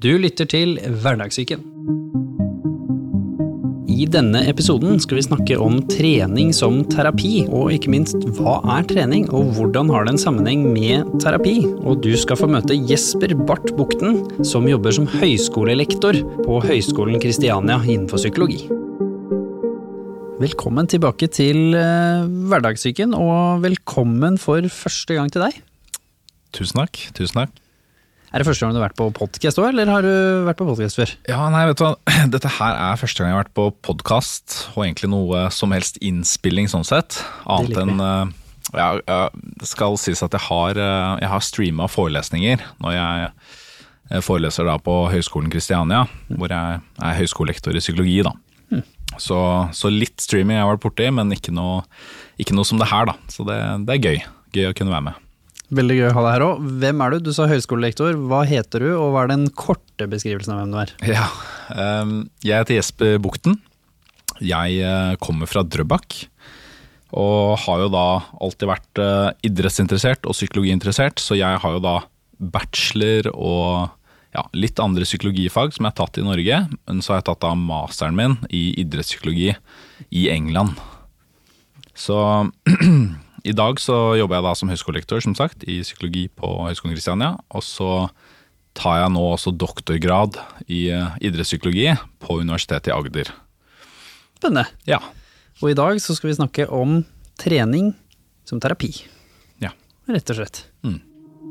Du lytter til Hverdagssyken. I denne episoden skal vi snakke om trening som terapi, og ikke minst hva er trening, og hvordan har det en sammenheng med terapi? Og du skal få møte Jesper Barth Bukten, som jobber som høyskolelektor på Høgskolen Kristiania innenfor psykologi. Velkommen tilbake til eh, Hverdagssyken, og velkommen for første gang til deg. Tusen takk. tusen takk. Er det første gang du har vært på podkast òg, eller har du vært på podkast før? Ja, nei, vet du hva. Dette her er første gang jeg har vært på podkast, og egentlig noe som helst innspilling sånn sett. Annet enn eh, ja, Det skal sies at jeg har, eh, jeg har streama forelesninger når jeg eh, foreleser da på Høgskolen Kristiania, hvor jeg er høyskolelektor i psykologi. da. Så, så litt streaming har jeg vært borti, men ikke noe, ikke noe som det her, da. Så det, det er gøy. Gøy å kunne være med. Veldig gøy å ha deg her òg. Hvem er du? Du sa høyskolelektor. Hva heter du, og hva er den korte beskrivelsen av hvem du er? Ja, ehm, jeg heter Jesper Bukten. Jeg eh, kommer fra Drøbak. Og har jo da alltid vært eh, idrettsinteressert og psykologiinteressert, så jeg har jo da bachelor og ja, litt andre psykologifag som jeg har tatt i Norge. Men så har jeg tatt da masteren min i idrettspsykologi i England. Så i dag så jobber jeg da som høyskolelektor, som sagt, i psykologi på Høgskolen Kristiania. Og så tar jeg nå også doktorgrad i eh, idrettspsykologi på Universitetet i Agder. Spennende. Ja. Og i dag så skal vi snakke om trening som terapi. Ja. Rett og slett.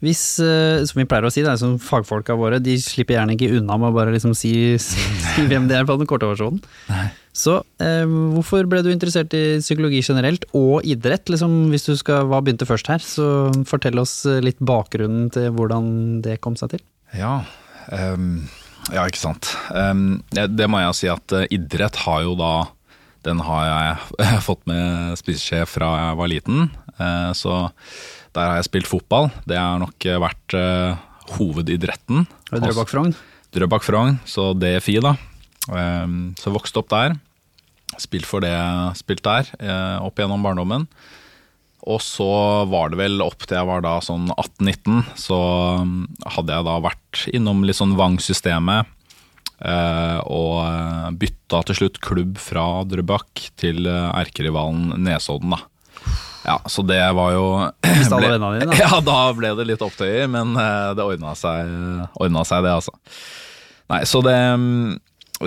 hvis, eh, som vi pleier å si, det er som fagfolka våre, de slipper gjerne ikke unna med å bare liksom si, si hvem det er på den korte versjonen. Så eh, hvorfor ble du interessert i psykologi generelt, og idrett? Liksom, hvis du skal, Hva begynte først her? Så fortell oss litt bakgrunnen til hvordan det kom seg til. Ja, um, ja ikke sant. Um, det, det må jeg si at eh, idrett har jo da Den har jeg fått med spiseskje fra jeg var liten. Uh, så der har jeg spilt fotball. Det har nok eh, vært uh, hovedidretten. Drøbak Frogn. Drøbak Frogn, så DFI da. Um, Så vokste opp der. Spilt for det, spilt der uh, opp gjennom barndommen. Og så var det vel opp til jeg var da sånn 18-19, så hadde jeg da vært innom litt sånn Vang-systemet. Og bytta til slutt klubb fra Drøbak til erkerivalen Nesodden, da. Ja, så det var jo Mista alle ble- vennene dine, da. Ja, da ble det litt opptøyer, men eh, det ordna seg, ordna seg det, altså. Nei, så det,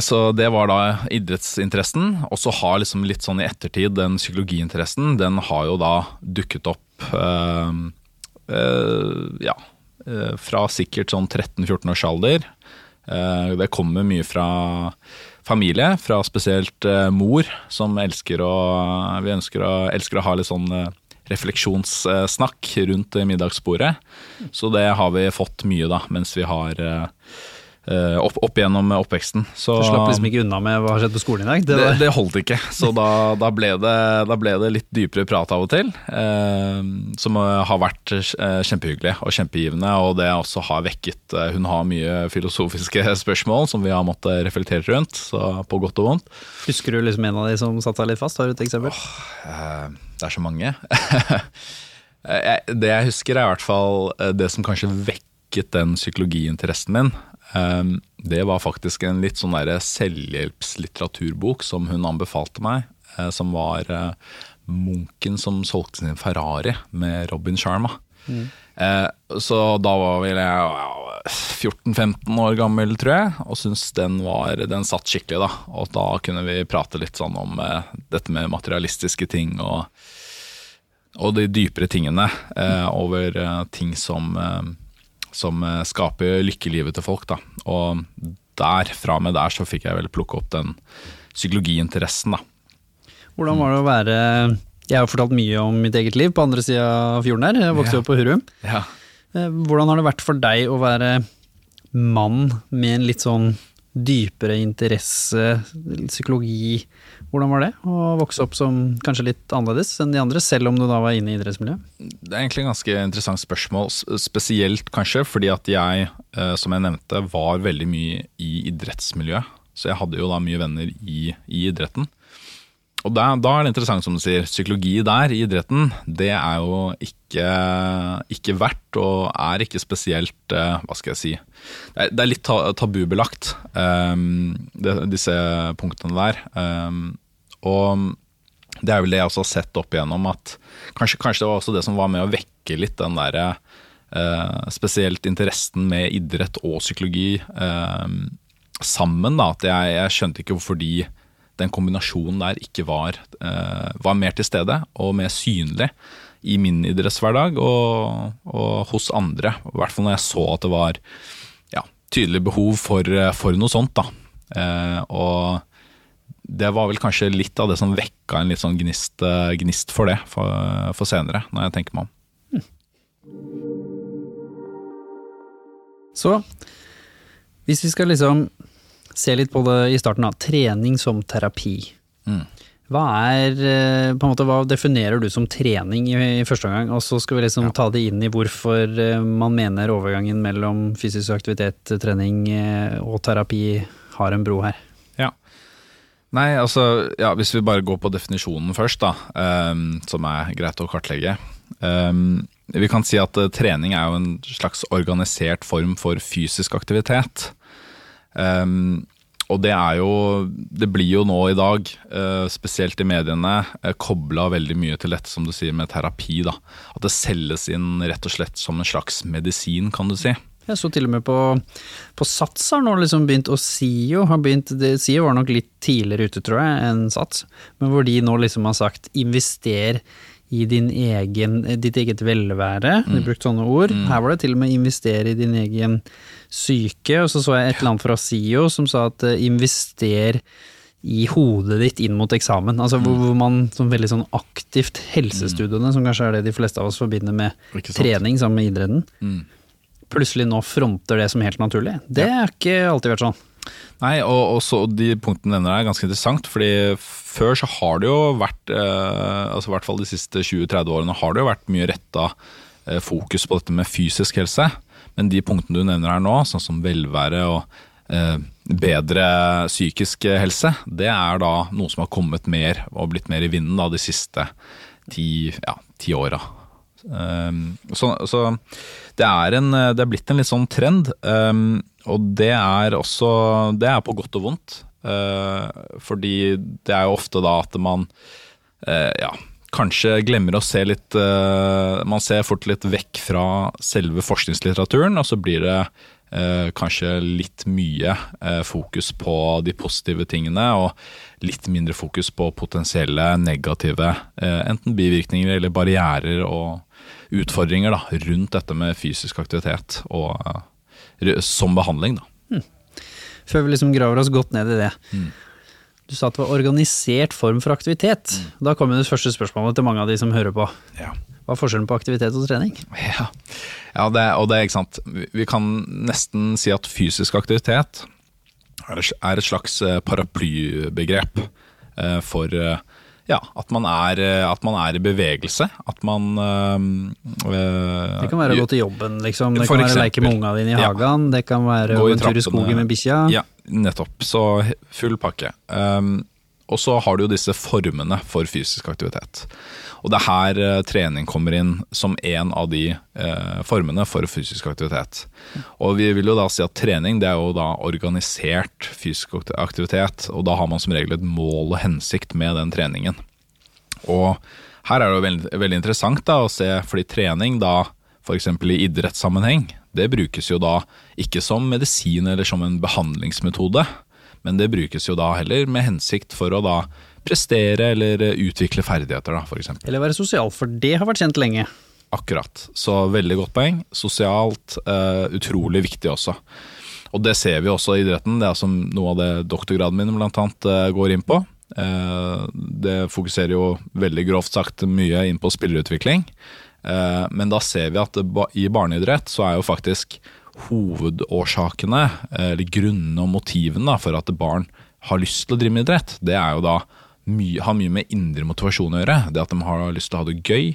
så det var da idrettsinteressen. Og så har liksom litt sånn i ettertid den psykologiinteressen, den har jo da dukket opp øh, øh, ja, eh, fra sikkert sånn 13-14 års alder. Eh, det kommer mye fra familie, fra spesielt eh, mor, som elsker å Vi ønsker å, elsker å ha litt sånn eh, refleksjonssnakk rundt middagsbordet. Så det har vi fått mye da, mens vi har eh, opp, opp gjennom oppveksten. Så, Du slapp liksom ikke unna med hva har skjedd på skolen i dag? Det det, det holdt ikke, så da, da, ble det, da ble det litt dypere prat av og til. Eh, som eh, har vært eh, kjempehyggelig og kjempegivende, og det også har vekket eh, Hun har mye filosofiske spørsmål som vi har måttet reflektere rundt, så på godt og vondt. Husker du liksom en av de som satte seg litt fast? Har du et eksempel? Eh, det er så mange. Eh, det jeg husker, er i hvert fall eh, det som kanskje vekket den psykologiinteressen min. Eh, Det var faktisk en litt sånn der selvhjelpslitteraturbok som hun anbefalte meg, eh, som var eh, 'Munken som solgte sin Ferrari' med Robin Sharma. Mm. Så da var vel jeg 14-15 år gammel, tror jeg, og syntes den, var, den satt skikkelig. da. Og da kunne vi prate litt sånn om eh, dette med materialistiske ting og, og de dypere tingene Mm. over eh, ting som, eh, som eh, skaper lykkelivet til folk. da. Og der, fra med der så fikk jeg vel plukke opp den psykologiinteressen, da. Hvordan var det å være Jeg har fortalt mye om mitt eget liv på andre sida av fjorden her. Jeg vokste Ja. opp på Hurum. Ja. Eh, Hvordan har det vært for deg å være mann med en litt sånn dypere interesse, psykologi. Hvordan var det å vokse opp som kanskje litt annerledes enn de andre, selv om du da var inne i idrettsmiljøet? Det er egentlig et ganske interessant spørsmål, spesielt kanskje fordi at jeg, eh, som jeg nevnte, var veldig mye i idrettsmiljøet. Så jeg hadde jo da mye venner i, i idretten. Og da, da er det interessant som du sier, psykologi der i idretten, det er jo ikke, ikke verdt og er ikke spesielt, eh, hva skal jeg si, det er, det er litt tabubelagt, um, det, disse punktene der. Um, og det er vel det jeg også har sett opp igjennom, at kanskje, kanskje det var også det som var med å vekke litt den derre uh, spesielt interessen med idrett og psykologi uh, sammen, da. At jeg, jeg skjønte ikke hvorfor de den kombinasjonen der ikke var, eh, var mer til stede og mer synlig i min idrettshverdag og, og hos andre. I hvert fall når jeg så at det var ja, tydelig behov for, for noe sånt. da. Eh, og det var vel kanskje litt av det som vekka en litt sånn gnist, eh, gnist for det for, for senere, når jeg tenker meg om. Så hvis vi skal liksom se litt på det i starten, da. Trening som terapi. Mm. Hva er eh, på en måte, hva definerer du som trening i, i første omgang, og så skal vi liksom ta det inn i hvorfor eh, man mener overgangen mellom fysisk aktivitet, trening eh, og terapi har en bro her. Ja. Nei, altså, ja, hvis vi bare går på definisjonen først, da, um, som er greit å kartlegge. Um, vi kan si at trening er jo en slags organisert form for fysisk aktivitet. Ehm, og det er jo Det blir jo nå i dag, eh, spesielt i mediene, uh, kobla veldig mye til dette som du sier med terapi. da. At det selges inn rett og slett som en slags medisin, kan du si. Jeg så til og med på, på Sats har nå liksom begynt, og SIO har begynt det, SIO var nok litt tidligere ute, tror jeg, enn Sats, men hvor de nå liksom har sagt invester i din egen, ditt eget velvære. De Mm. brukte sånne ord. Her var det til og med investere i din egen syke, og så så jeg et eller annet fra SIO som sa at eh, invester i hodet ditt inn mot eksamen. Altså Mm. hvor, hvor man som veldig sånn aktivt helsestudiene, som kanskje er det de fleste av oss forbinder med trening sammen med idretten, Mm. plutselig nå fronter det som helt naturlig. Det har ikke alltid vært sånn. Nei, og, og så de punktene nevner er ganske interessant, fordi før så har det jo vært, eh, altså i hvert fall de siste 20-30 årene, har det jo vært mye retta eh, fokus på dette med fysisk helse. Men de punktene du nevner her nå, sånn som velvære og eh, bedre psykisk helse, det er da noe som har kommet mer og blitt mer i vinden da de siste ti, ja, ti åra. Um, så, så det er, en, det er blitt en litt sånn trend, um, og det er også Det er på godt og vondt. Uh, fordi det er jo ofte da at man uh, ja, kanskje glemmer å se litt uh, Man ser fort litt vekk fra selve forskningslitteraturen, og så blir det uh, kanskje litt mye uh, fokus på de positive tingene, og litt mindre fokus på potensielle negative enten bivirkninger eller barrierer og utfordringer da, rundt dette med fysisk aktivitet og, som behandling. Da. Før vi liksom graver oss godt ned i det. Mm. Du sa at det var organisert form for aktivitet. Da kommer det første spørsmålet til mange av de som hører på. Ja. Hva er forskjellen på aktivitet og trening? Ja, ja det, og det er ikke sant. Vi, kan nesten si at fysisk aktivitet er, et- slags eh, paraplybegrep eh, for eh, ja, at man, er, eh, at man er i bevegelse. At man øh, Det kan være å gå til jobben, liksom. Det kan kan være å leke med unga dine i Ja. hagen. Det kan være å gå en tur i skogen med bikkja. Ja, nettopp. Så full pakke. Um, og så har du jo disse formene for fysisk aktivitet. Og det er her eh, trening kommer inn som en av de eh, formene for fysisk aktivitet. Og vi vil jo da si at trening det er jo da organisert fysisk aktivitet, og da har man som regel et mål og hensikt med den treningen. Og her er det jo veldig, veldig interessant da, å se, fordi trening da, f.eks. i idrettssammenheng, det brukes jo da ikke som medisin eller som en behandlingsmetode, men det brukes jo da heller med hensikt for å da prestere eller eh, utvikle ferdigheter, da, f.eks. Eller være sosial, for det har vært kjent lenge. Akkurat. Så veldig godt poeng. Sosialt uh, utrolig viktig også. Og det ser vi også i idretten. Det er som noe av det doktorgraden min blant annet eh, går inn på. Det fokuserer jo veldig grovt sagt mye inn på spillerutvikling. Men da ser vi at i barneidrett så er jo faktisk hovedårsakene, eller grunnene og motivene for at barn har lyst til å drive med idrett, det er jo da mye, har mye med indre motivasjon å gjøre. Det at de har lyst til å ha det gøy,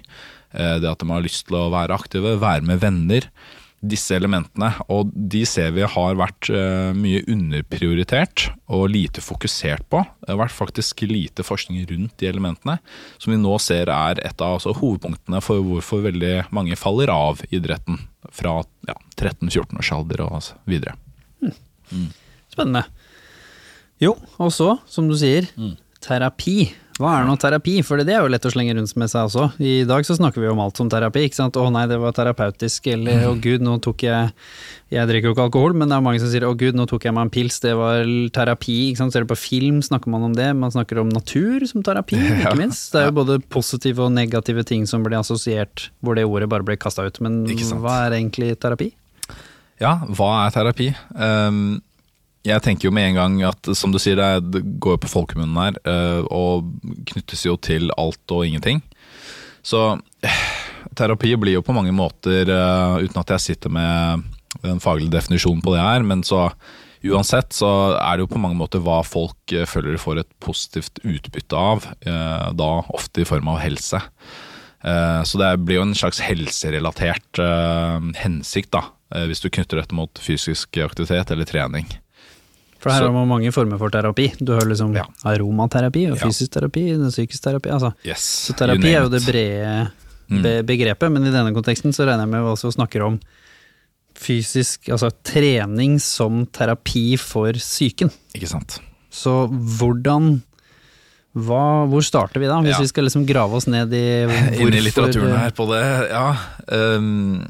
eh, det at de har lyst til å være aktive, være med venner. Disse elementene, og de ser vi har vært eh, mye underprioritert og lite fokusert på. Det har vært faktisk lite forskning rundt de elementene, som vi nå ser er et av altså, hovedpunktene for hvorfor veldig mange faller av idretten fra ja, 13-14 års alder og altså, videre. Spennende. Jo, og så, som du sier, terapi. Hva er nå terapi? For det er jo lett å slenge rundt med seg også. I dag så snakker vi om alt som terapi, ikke sant. Å nei, det var terapeutisk, eller å gud, nå tok jeg Jeg drikker jo ikke alkohol, men det er mange som sier å gud, nå tok jeg meg en pils, det var terapi, ikke sant. Ser du på film, snakker man om det. Man snakker om natur som terapi, ikke minst. Det er jo både positive og negative ting som blir assosiert hvor det ordet bare ble kasta ut. Men hva er egentlig terapi? Ja, hva er terapi? Um, jeg tenker jo med en gang at som du sier, det, går jo på folkemunnen her, eh, og knyttes jo til alt og ingenting. Så eh, terapi blir jo på mange måter, eh, uten at jeg sitter med den faglige definisjonen på det her, men så uansett så er det jo på mange måter hva folk føler de får et positivt utbytte av, da ofte i form av helse. Så det blir jo en slags helserelatert hensikt, da, hvis du knytter dette mot fysisk aktivitet eller trening. For her Så- har man mange former for terapi. Du har liksom Ja. aromaterapi og fysisk terapi, psykisk terapi. Altså. Yes, Så terapi er jo det brede Mm. be begrepet, men i denne konteksten så regner jeg med vi også snakker om fysisk, altså trening som terapi for psyken. Ikke sant. Så hvordan hva, Hvor starter vi da, hvis Ja. vi skal liksom grave oss ned i hvorfor Inn i litteraturen her på det, ja. Um,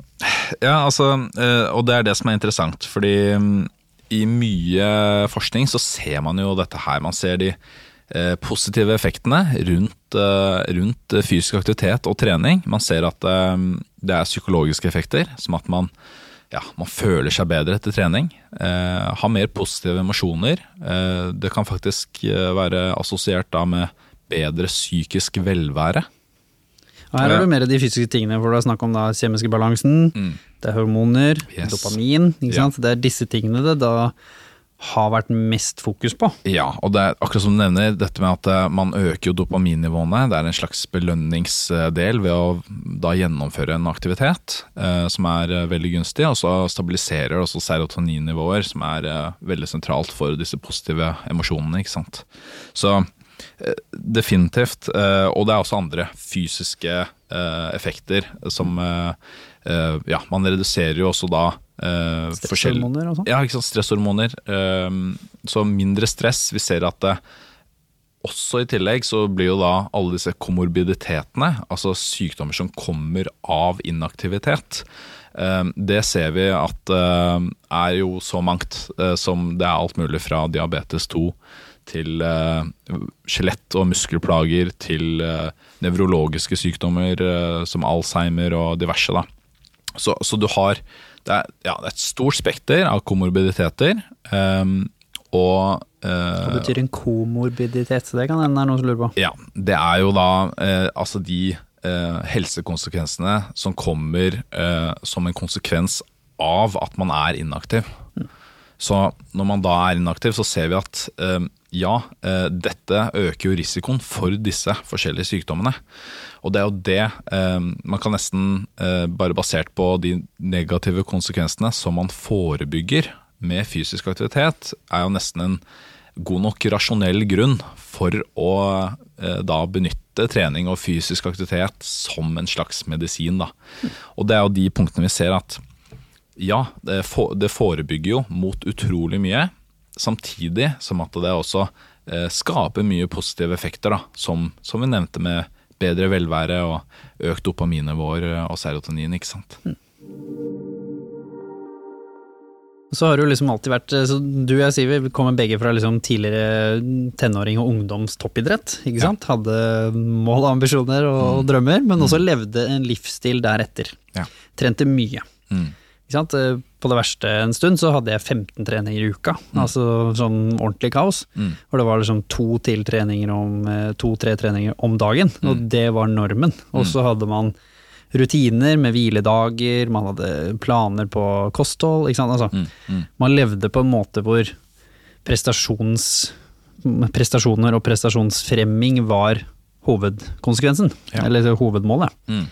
ja, altså, eh, og det er det som er interessant, fordi mm, i mye forskning så ser man jo dette her. Man ser de eh, positive effektene rundt, eh, rundt fysisk aktivitet og trening. Man ser at eh, det er psykologiske effekter, som at man, ja, man føler seg bedre etter trening. Har mer positive emosjoner. Det kan faktisk være assosiert da med bedre psykisk velvære. Her har du det mer de fysiske tingene, hvor det er snakk om da kjemiske balansen, det er hormoner, Yes. dopamin, ikke Ja. Det er disse tingene det da har vært mest fokus på. Ja, og det er akkurat som du nevner, dette med at eh, man øker jo dopaminnivåene. Det er en slags belønningsdel ved å da gjennomføre en aktivitet eh, som er eh, veldig gunstig, og så stabiliserer også serotoninnivåer, som er eh, veldig sentralt for disse positive emosjonene, ikke sant. Så definitivt, eh, og det er også andre fysiske eh, effekter som eh, eh, Ja, man reduserer jo også da eh, Stresshormoner og sånn. ja, ikke sant, stresshormoner. så mindre stress. Vi ser at det, også i tillegg så blir jo da alle disse komorbiditetene, altså sykdommer som kommer av inaktivitet, det ser vi at er jo så mangt eh, som det er alt mulig fra diabetes 2 til eh, skjelett- og muskelplager, til eh, nevrologiske sykdommer eh, som Alzheimer og diverse. da. Så, så du har det er, ja, det er et stort spekter av komorbiditeter. Um, og uh, Hva betyr en komorbiditet? Så det kan hende det er noen som lurer på. ja, det er jo da uh, altså de uh, helsekonsekvensene som kommer som en konsekvens av at man er inaktiv. Så når man da er inaktiv, så ser vi at ja, eh, dette øker jo risikoen for disse forskjellige sykdommene. Og det er jo det eh, man kan nesten, eh, bare basert på de negative konsekvensene som man forebygger med fysisk aktivitet, er jo nesten en god nok rasjonell grunn for å da benytte trening og fysisk aktivitet som en slags medisin. Da. Og det er jo de punktene vi ser at ja, det forebygger jo mot utrolig mye, samtidig som at det også eh, skaper mye positive effekter, da, som, som vi nevnte med bedre velvære og økt dopaminnivåer og serotonin. ikke sant? Så har du liksom alltid vært så Du og jeg sier vi kommer begge fra liksom tidligere tenåring- og ungdomstoppidrett. Ikke sant? Hadde mål ambisjoner og drømmer, men også levde en livsstil deretter. Ja. Trente mye. Mm. Eh, På det verste en stund så hadde jeg 15 treninger i uka, altså sånn ordentlig kaos. Mm. Hvor det var liksom to til treninger om to-tre treninger om dagen, og det var normen. Og så hadde man rutiner med hviledager, man hadde planer på kosthold. Ikke sant? Altså, Mm, mm. Man levde på en måte hvor prestasjoner og prestasjonsfremming var hovedkonsekvensen, Ja. eller hovedmålet. Mm.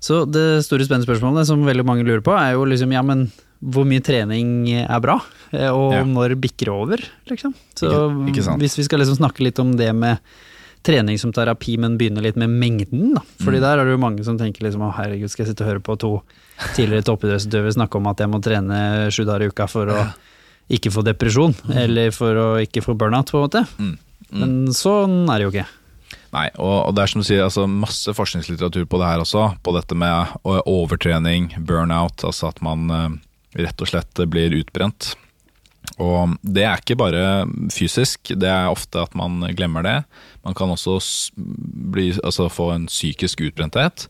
Så det store spennende spørsmålet som veldig mange lurer på, er jo liksom ja, men hvor mye trening er bra, Eh, og Ja. når bikker det over, liksom. Så Ikke- ikke hvis vi skal liksom snakke litt om det med trening som terapi, men begynne litt med mengden, da. Fordi Mm. der er det jo mange som tenker liksom å herregud, skal jeg sitte og høre på to tidligere toppidrettsutøvere snakke om at jeg må trene sju dager i uka for å ikke få depresjon, eller for å ikke få burnout, på en måte. Mm. Mm. Men sånn er det jo ikke. Nei, og, det er som du sier, altså masse forskningslitteratur på det her også, på dette med overtrening, burnout, altså at man rett og slett blir utbrent. Og det er ikke bare fysisk, det er ofte at man glemmer det. Man kan også bli, altså få en psykisk utbrenthet.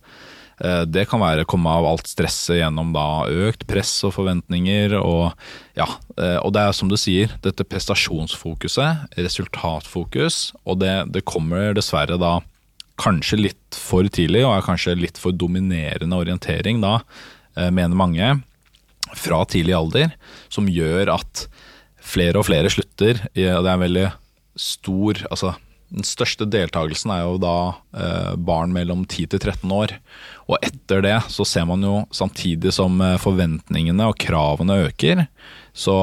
Eh, Det kan være komme av alt stresset gjennom da økt press og forventninger. Og, ja, eh, og det er som du sier, dette prestasjonsfokuset, resultatfokus, og det, det kommer dessverre da kanskje litt for tidlig, og er kanskje litt for dominerende orientering da, eh, mener mange, fra tidlig alder, som gjør at flere og flere slutter. Det er en veldig stor altså Den største deltakelsen er jo da eh, barn mellom 10 til 13 år. Og etter det så ser man jo samtidig som eh, forventningene og kravene øker, så,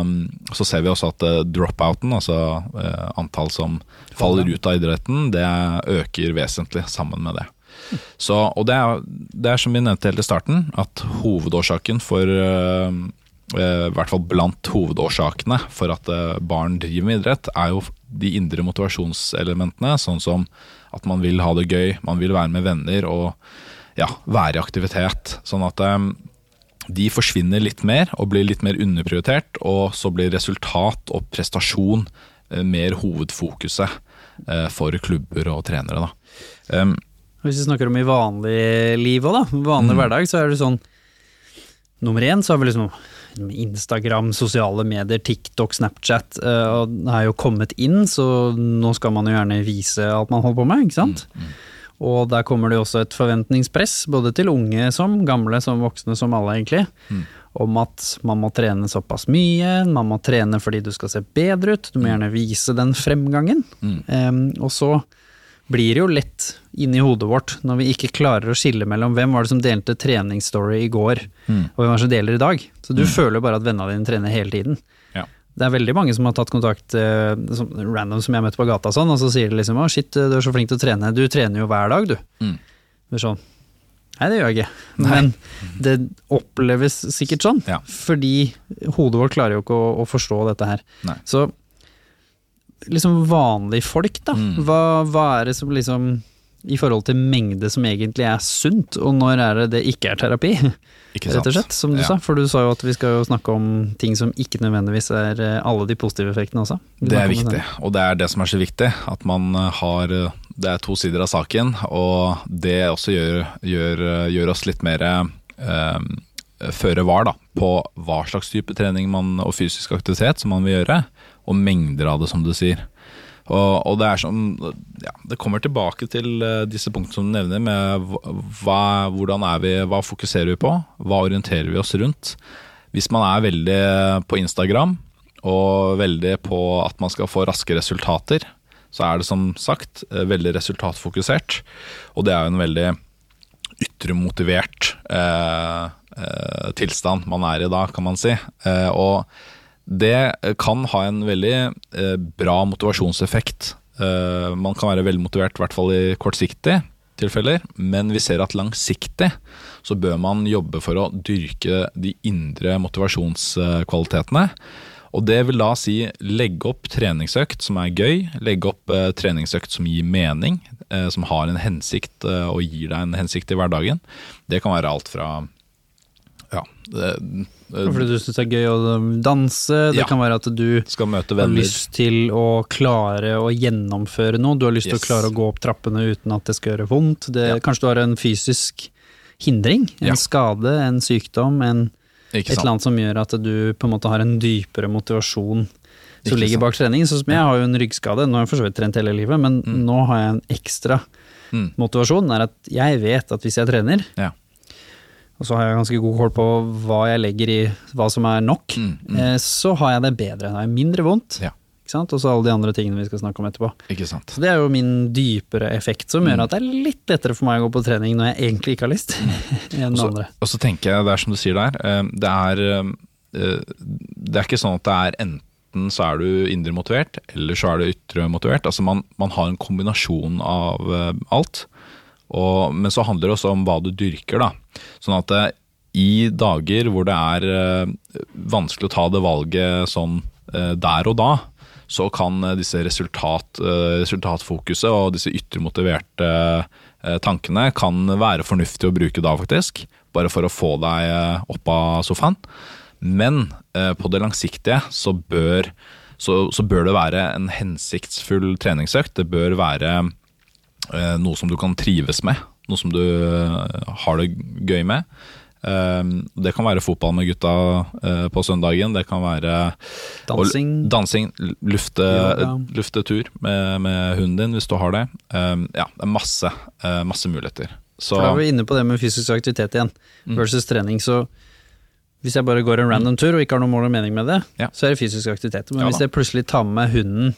um, så ser vi også at eh, dropouten, altså eh, antall som faller ut av idretten, det øker vesentlig sammen med det. Så, og det er, det er som vi nevnte helt i starten, at hovedårsaken for eh, eh, I hvert fall blant hovedårsakene for at eh, barn driver med idrett, er jo de indre motivasjonselementene, sånn som at man vil ha det gøy, man vil være med venner og ja, være i aktivitet. Sånn at eh, de forsvinner litt mer og blir litt mer underprioritert, og så blir resultat og prestasjon eh, mer hovedfokuset eh, for klubber og trenere. Da. Um, Hvis vi snakker om i vanlig liv òg, da. Vanlig Mm. hverdag, så er det sånn Nummer én så har vi liksom Instagram, sosiale medier, TikTok, Snapchat. eh, og det er jo kommet inn, så nå skal man jo gjerne vise alt man holder på med, ikke sant. Og der kommer det jo også et forventningspress, både til unge som gamle, som voksne, som alle egentlig. Om at man må trene såpass mye, man må trene fordi du skal se bedre ut, du må gjerne vise den fremgangen. Um, og så blir jo lett inni hodet vårt når vi ikke klarer å skille mellom hvem var det som delte treningsstory i går, og hvem var det som deler i dag. Så du føler jo bare at vennene dine trener hele tiden. ja. Det er veldig mange som har tatt kontakt eh, som, random som jeg møtte på gata, sånn, og så sier de liksom 'å shit, du er så flink til å trene', du trener jo hver dag, du. Mm. Det er sånn Nei, det gjør jeg ikke. Men det oppleves sikkert sånn, Ja. fordi hodet vårt klarer jo ikke å, å forstå dette her. Nei. Så liksom vanlige folk, da. Mm. Hva, hva er det som liksom i forhold til mengde som egentlig er sunt, og når er det det ikke er terapi? Ikke sant? Rett og slett, som du Ja. sa. For du sa jo at vi skal jo snakke om ting som ikke nødvendigvis er eh, alle de positive effektene også. Det er viktig, og det er det som er så viktig. At man eh, har eh, Det er to sider av saken, og det også gjør, gjør, gjør oss litt mer eh, føre var da, på hva slags type trening man, og fysisk aktivitet som man vil gjøre, og mengder av det, som du sier. Og, og det er som ja, Det kommer tilbake til eh, disse punktene som du nevner, med hva, hvordan er vi, hva fokuserer vi på, hva orienterer vi oss rundt. Hvis man er veldig på Instagram og veldig på at man skal få raske resultater, så er det som sagt eh, veldig resultatfokusert. Og det er jo en veldig ytremotivert eh, eh, tilstand man er i da, kan man si. Eh, og det kan ha en veldig eh, bra motivasjonseffekt. Eh, man kan være veldig motivert, i hvert fall i kortsiktige tilfeller, men vi ser at langsiktig så bør man jobbe for å dyrke de indre motivasjonskvalitetene. Og det vil da si legge opp treningsøkt som er gøy, legge opp eh, treningsøkt som gir mening, som har en hensikt og gir deg en hensikt i hverdagen. Det kan være alt fra ja, det, det, Fordi du syns det er gøy å danse, det Ja. kan være at du har lyst til å klare å gjennomføre noe, du har lyst til Yes. å klare å gå opp trappene uten at det skal gjøre vondt. Det, Ja. Kanskje du har en fysisk hindring, en Ja. skade, en sykdom, en, et eller annet som gjør at du på en måte har en dypere motivasjon som ligger bak trening. Sånn som jeg har jo en ryggskade, nå har jeg for så vidt trent hele livet, men nå har jeg en ekstra Mm. motivasjon. er at jeg vet at hvis jeg trener, Ja. Og så har jeg ganske god kål på hva jeg legger i hva som er nok, Mm, mm. eh, så har jeg det bedre. Da har jeg mindre vondt, Ja. og så alle de andre tingene vi skal snakke om etterpå. Ikke sant. Så det er jo min dypere effekt som Mm. gjør at det er litt lettere for meg å gå på trening når jeg egentlig ikke har lyst, enn også, andre. Og så tenker jeg, det er som du sier der, eh, det er, eh, det er ikke sånn at det er enten så er du indre motivert, eller så er du ytre motivert. Altså man, man har en kombinasjon av alt. Og, men så handler det også om hva du dyrker, da. Sånn at eh, i dager hvor det er eh, vanskelig å ta det valget sånn eh, der og da, så kan disse resultat, resultatfokuset og disse ytre motiverte eh, tankene kan være fornuftig å bruke da, faktisk. Bare for å få deg opp av sofaen. Men på det langsiktige så bør, så, så bør det være en hensiktsfull treningsøkt. Det bør være noe som du kan trives med. Noe som du eh, har det gøy med. Eh, det kan være fotball med gutta eh, på søndagen. Det kan være Dansing. dansing lufte, ja, lufte tur med, med hunden din hvis du har det. Eh, ja, det er masse, eh, masse muligheter. Så For da er vi inne på det med fysisk aktivitet igjen, Mm. versus trening. Så hvis jeg bare går en random tur og ikke har noe mål og mening med det, Ja. så er det fysisk aktivitet. Men Ja hvis jeg plutselig tar med hunden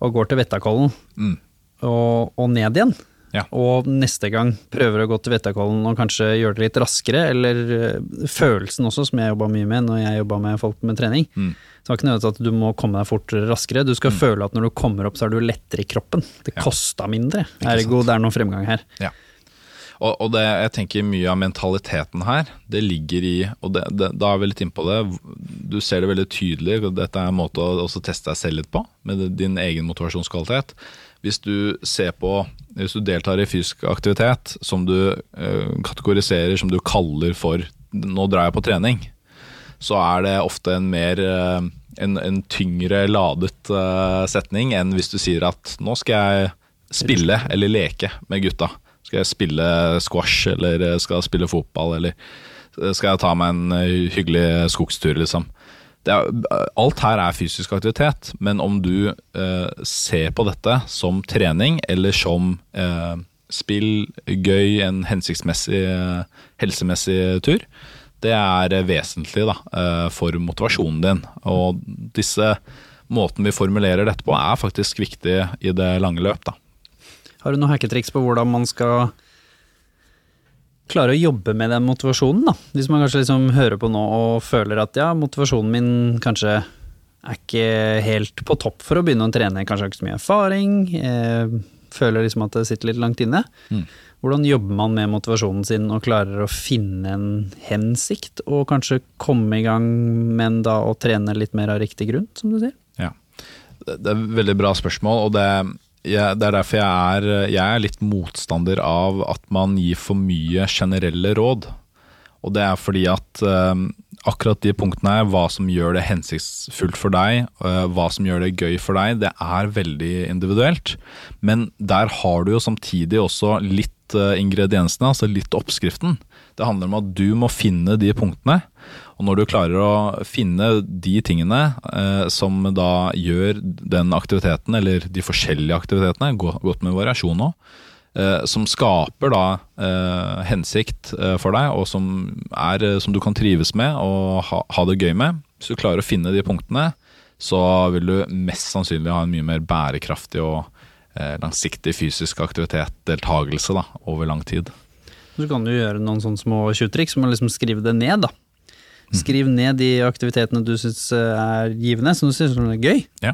og går til Vettakollen mm, og, og ned igjen, Ja. og neste gang prøver å gå til Vettakollen og kanskje gjøre det litt raskere, eller øh, følelsen også, som jeg jobba mye med når jeg jobba med folk med trening. Mm. Så det var ikke nødvendig at du må komme deg fortere raskere, du skal føle at når du kommer opp så er du lettere i kroppen. Det Ja. kosta mindre, ergo det er noe fremgang her. Ja. Og, og det, jeg tenker mye av mentaliteten her, det ligger i Og det, det, da er vi litt innpå det. Du ser det veldig tydelig. Dette er en måte å også teste deg selv litt på, med din egen motivasjonskvalitet. Hvis du ser på Hvis du deltar i fysisk aktivitet som du eh, kategoriserer som du kaller for 'nå drar jeg på trening', så er det ofte en mer eh, en, en tyngre ladet eh, setning enn hvis du sier at 'nå skal jeg spille eller leke med gutta'. Skal jeg spille squash eller skal jeg spille fotball eller skal jeg ta meg en hyggelig skogstur, liksom. Er, alt her er fysisk aktivitet, men om du eh, ser på dette som trening eller som eh, spill, gøy, en hensiktsmessig, eh, helsemessig tur, det er vesentlig da, eh, for motivasjonen din. Og disse måten vi formulerer dette på, er faktisk viktig i det lange løp. Har du noen hacketriks på hvordan man skal klare å jobbe med den motivasjonen, da? Hvis man kanskje liksom hører på nå og føler at ja, motivasjonen min kanskje er ikke helt på topp for å begynne å trene, kanskje har ikke så mye erfaring, eh, føler liksom at det sitter litt langt inne. Mm. Hvordan jobber man med motivasjonen sin og klarer å finne en hensikt, og kanskje komme i gang med da å trene litt mer av riktig grunn, som du sier? Ja. Det det er et veldig bra spørsmål, og det, jeg, det er derfor jeg er, jeg er litt motstander av at man gir for mye generelle råd. Og det er fordi at eh, akkurat de punktene her, hva som gjør det hensiktsfullt for deg, eh, hva som gjør det gøy for deg, det er veldig individuelt. Men der har du jo samtidig også litt eh, ingrediensene, altså litt oppskriften. Det handler om at du må finne de punktene. Og når du klarer å finne de tingene eh, som da gjør den aktiviteten, eller de forskjellige aktivitetene, godt med variasjon eh, som skaper da eh, hensikt eh, for deg, og som, er, eh, som du kan trives med og ha, ha det gøy med. Hvis du klarer å finne de punktene, så vil du mest sannsynlig ha en mye mer bærekraftig og eh, langsiktig fysisk aktivitet, deltakelse, da, over lang tid. Så kan du gjøre noen sånne små tjuvtriks, som å liksom skrive det ned, da. Skriv ned de aktivitetene du syns er givende, som du syns er gøy. Ja.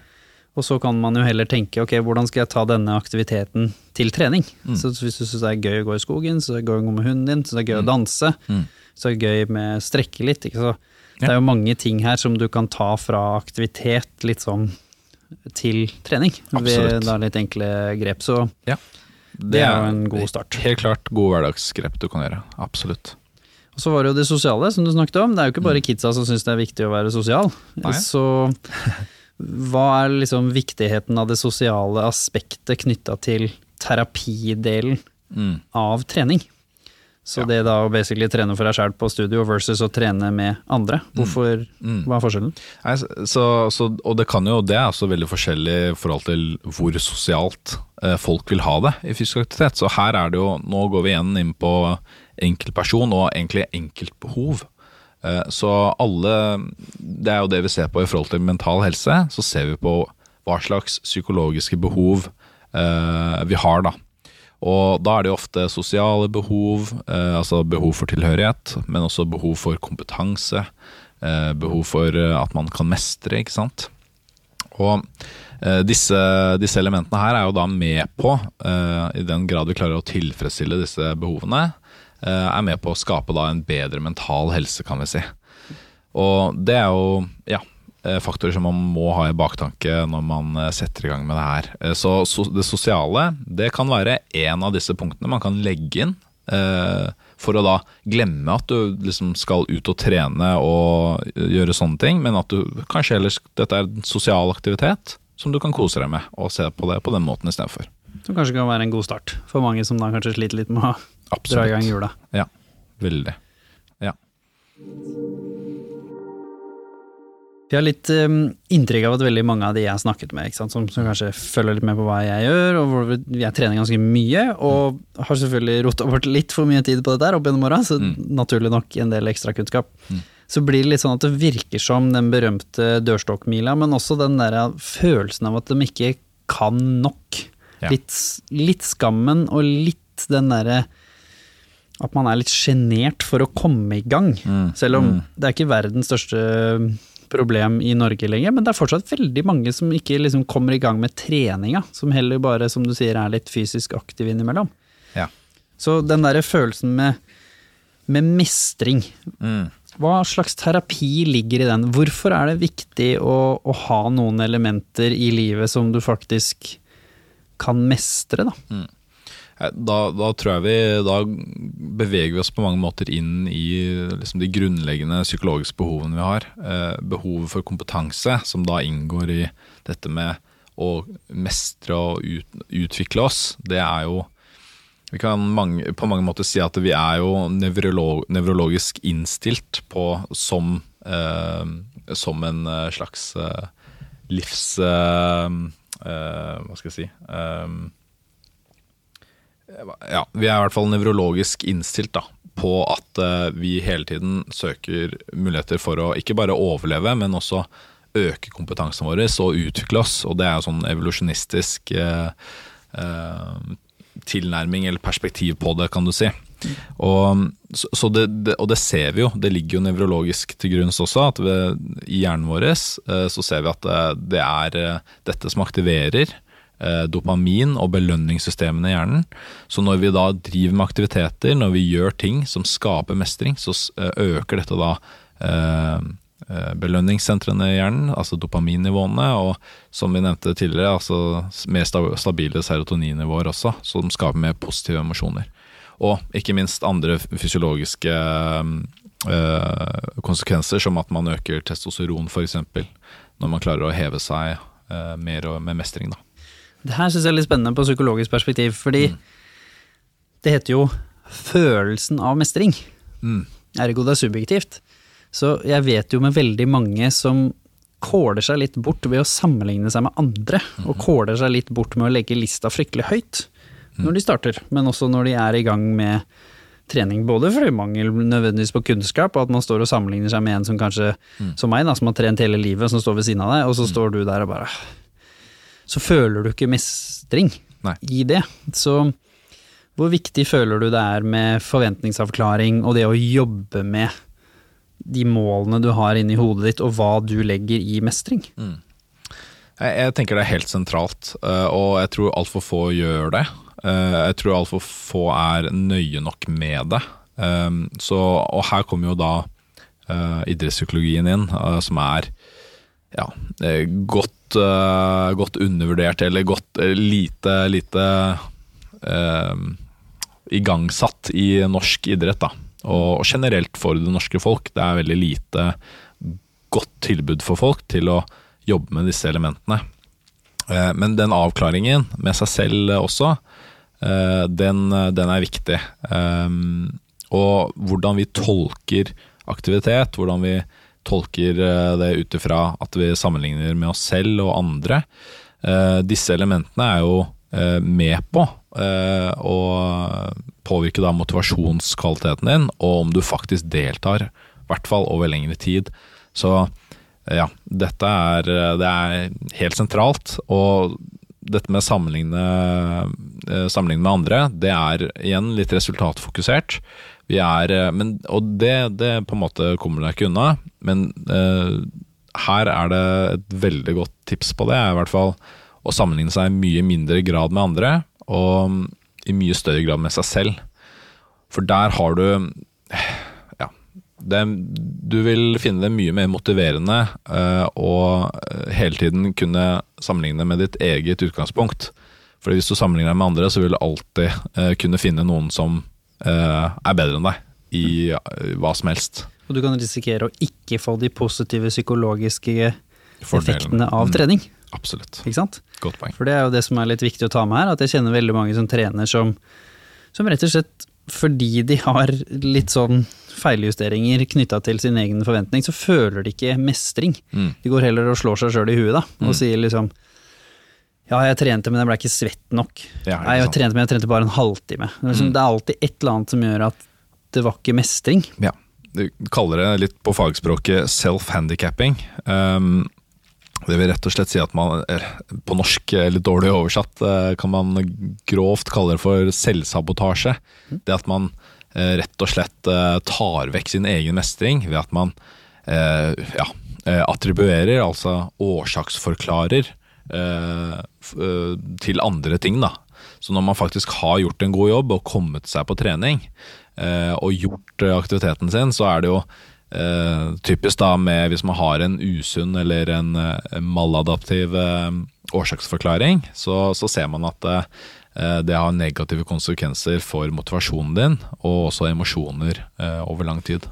Og så kan man jo heller tenke ok, hvordan skal jeg ta denne aktiviteten til trening. Mm. Så hvis du syns det er gøy å gå i skogen, så er det gøy å gå med hunden din, så det er gøy å danse, Mm. så er det gøy med strekke litt. Ikke? Så det er jo mange ting her som du kan ta fra aktivitet litt sånn til trening, ved Absolutt. da litt enkle grep. Så Ja. det er jo en god start. Helt klart gode hverdagsgrep du kan gjøre. Absolutt. Og så var det jo det sosiale, som du snakket om. Det er jo ikke bare kidsa som syns det er viktig å være sosial. Mm. Nei. Så hva er liksom viktigheten av det sosiale aspektet knytta til terapidelen Mm. av trening? Så det da å basically trene for deg sjæl på studio versus å trene med andre, hvorfor, Mm. hva er forskjellen? Nei, så, så, og det kan jo, det er også veldig forskjellig i forhold til hvor sosialt eh, folk vil ha det i fysisk aktivitet. Så her er det jo, nå går vi igjen inn på enkeltperson og egentlig enkeltbehov. Eh, så alle, det er jo det vi ser på i forhold til mental helse, så ser vi på hva slags psykologiske behov eh, vi har da. Og da er det jo ofte sosiale behov, eh, altså behov for tilhørighet, men også behov for kompetanse. Eh, behov for at man kan mestre, ikke sant. Og disse, disse elementene her er jo da med på, i den grad vi klarer å tilfredsstille disse behovene, eh, er med på å skape da en bedre mental helse, kan vi si. Og det er jo ja, eh, faktorer som man må ha i baktanke når man eh, setter i gang med det her. Eh, Så, det sosiale det kan være en av disse punktene man kan legge inn. eh, For å da glemme at du liksom skal ut og trene og gjøre sånne ting, men at du kanskje ellers dette er en sosial aktivitet som du kan kose deg med, og se på det på den måten istedenfor. Som kanskje kan være en god start for mange som da kanskje sliter litt med å dra i gang jula. Ja, veldig. Ja. Jeg har litt um, inntrykk av at veldig mange av de jeg har snakket med, sant, som, som kanskje følger litt med på hva jeg gjør, og hvor jeg trener ganske mye, og har selvfølgelig rota bort litt for mye tid på dette opp gjennom åra, så naturlig nok en del ekstra kunnskap. Så blir det litt sånn at det virker som den berømte dørstokkmila, men også den der følelsen av at de ikke kan nok. Ja. Litt, litt skammen og litt den derre at man er litt sjenert for å komme i gang. Selv om det er ikke verdens største problem i Norge lenger, men det er fortsatt veldig mange som ikke liksom kommer i gang med treninga, som heller bare, som du sier, er litt fysisk aktiv innimellom. Ja. Så den derre følelsen med, med mestring, Mm. hva slags terapi ligger i den? Hvorfor er det viktig å, å ha noen elementer i livet som du faktisk kan mestre, da? Eh, Da, da tror jeg vi Da beveger vi oss på mange måter inn i liksom de grunnleggende psykologiske behovene vi har. Eh, behovet for kompetanse, som da inngår i dette med å mestre og ut, utvikle oss. Det er jo Vi kan mange, på mange måter si at vi er jo nevrologisk innstilt på som, eh, som en eh, slags eh, livs... Eh, eh, hva skal jeg si? Eh, ja, vi er i hvert fall nevrologisk innstilt da, på at eh, vi hele tiden søker muligheter for å ikke bare overleve, men også øke kompetansen vår og utvikle oss. Og det er jo sånn evolusjonistisk eh, eh, tilnærming eller perspektiv på det, kan du si. Og, så, det, det, og det ser vi jo, det ligger jo nevrologisk til grunns også, at ved, i hjernen vår eh, så ser vi at det, det er eh, dette som aktiverer eh, dopamin og belønningssystemene i hjernen. Så når vi da driver med aktiviteter, når vi gjør ting som skaper mestring, så eh, øker dette da eh, eh, belønningssentrene i hjernen, altså dopaminnivåene, og som vi nevnte tidligere, altså mer stabile serotoninnivåer også, som skaper mer positive emosjoner. Og ikke minst andre fysiologiske eh, konsekvenser, som at man øker testosteron f.eks., når man klarer å heve seg eh, mer med mestring. da. Det her syns jeg er litt spennende på psykologisk perspektiv, fordi det heter jo følelsen av mestring. Ergo det er subjektivt. Så jeg vet jo med veldig mange som kåler seg litt bort ved å sammenligne seg med andre, og kåler seg litt bort med å legge lista fryktelig høyt når de starter, men også når de er i gang med trening. Både fordi mangel nødvendigvis på kunnskap, og at man står og sammenligner seg med en som kanskje, som meg, da, som har trent hele livet, som står ved siden av deg, og så står du der og bare Så føler du ikke mestring Nei. i det. Så hvor viktig føler du det er med forventningsavklaring og det å jobbe med de målene du har inni hodet ditt, og hva du legger i mestring? Jeg, jeg tenker det er helt sentralt, eh, og jeg tror altfor få gjør det. Eh, Jeg tror altfor få er nøye nok med det. Eh, Så, og her kommer jo da idrettspsykologien inn, som er ja, eh, godt, eh, godt undervurdert, eller godt eh, lite, lite eh, igangsatt i norsk idrett. Da. Og, generelt for det norske folk. Det er veldig lite godt tilbud for folk til å jobbe med disse elementene. Men den avklaringen med seg selv også, den, den er viktig. Og hvordan vi tolker aktivitet, hvordan vi tolker eh, det ut ifra at vi sammenligner med oss selv og andre. Eh, disse elementene er jo eh, med på å påvirke da motivasjonskvaliteten din, og om du faktisk deltar, i hvert fall over lengre tid. Så ja, dette er, det er helt sentralt. Og dette med sammenligne, eh, sammenligne med andre, det er igjen litt resultatfokusert. Vi er, eh, men, og det, det på en måte kommer deg ikke unna, men eh, her er det et veldig godt tips på det, i hvert fall å sammenligne seg i mye mindre grad med andre, og i mye større grad med seg selv. For der har du Ja, det, du vil finne det mye mer motiverende eh, å hele tiden kunne sammenligne med ditt eget utgangspunkt. For hvis du sammenligner deg med andre, så vil du alltid eh, kunne finne noen som eh, er bedre enn deg i eh, hva som helst. Og du kan risikere å ikke få de positive psykologiske Fordelen. effektene av Mm, trening. Absolutt. Ikke sant? Godt poeng. For det er jo det som er litt viktig å ta med her, at jeg kjenner veldig mange som trener som, som rett og slett fordi de har litt sånn feiljusteringer knytta til sin egen forventning, så føler de ikke mestring. Mm. De går heller og slår seg sjøl i huet da, og sier liksom ja, jeg trente, men jeg ble ikke svett nok. Ja, Nei, jeg trente, men jeg trente bare en halvtime. Det er, liksom, Mm. det er alltid et eller annet som gjør at det var ikke mestring. Ja. Du kaller det litt på fagspråket self-handicapping. Um, det vil rett og slett si at man, eh, på norsk eh, litt dårlig oversatt, eh, kan man grovt kalle det for selvsabotasje. Det at man rett og slett tar vekk sin egen mestring ved at man ja, attribuerer, altså årsaksforklarer, til andre ting. da. Så når man faktisk har gjort en god jobb og kommet seg på trening, eh, og gjort eh, aktiviteten sin, så er det jo eh, typisk da med hvis man har en usunn eller en eh, maladaptiv eh, årsaksforklaring, så, så ser man at eh, det har negative konsekvenser for motivasjonen din, og også emosjoner eh, over lang tid.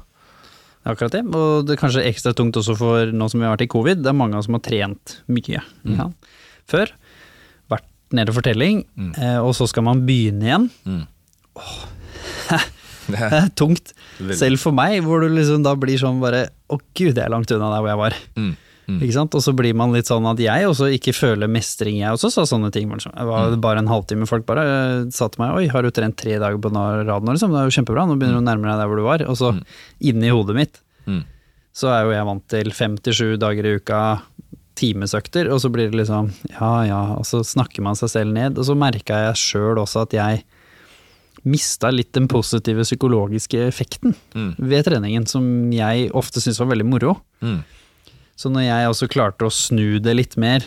Akkurat det, og det er kanskje ekstra tungt også for nå som vi har vært i covid, det er mange som har trent mye ja. før. Vært nede for telling, eh, og så skal man begynne igjen. Det er tungt, selv for meg, hvor du liksom da blir sånn bare Å gud, jeg er langt unna der hvor jeg var. Mm. Mm. Ikke sant? Og så blir man litt sånn at jeg også ikke føler mestring, jeg også sa sånne ting. Det var bare en halvtime, folk bare eh, sa til meg oi, har du trent tre dager på rad nå, liksom? Det er jo kjempebra, nå begynner du å nærme deg der hvor du var. Og så inni hodet mitt Mm. så er jo jeg vant til fem til sju dager i uka timesøkter, og så blir det liksom ja ja, og så snakker man seg selv ned. Og så merka jeg sjøl også at jeg mista litt den positive psykologiske effekten Mm. ved treningen, som jeg ofte syntes var veldig moro. Mm. Så når jeg også klarte å snu det litt mer,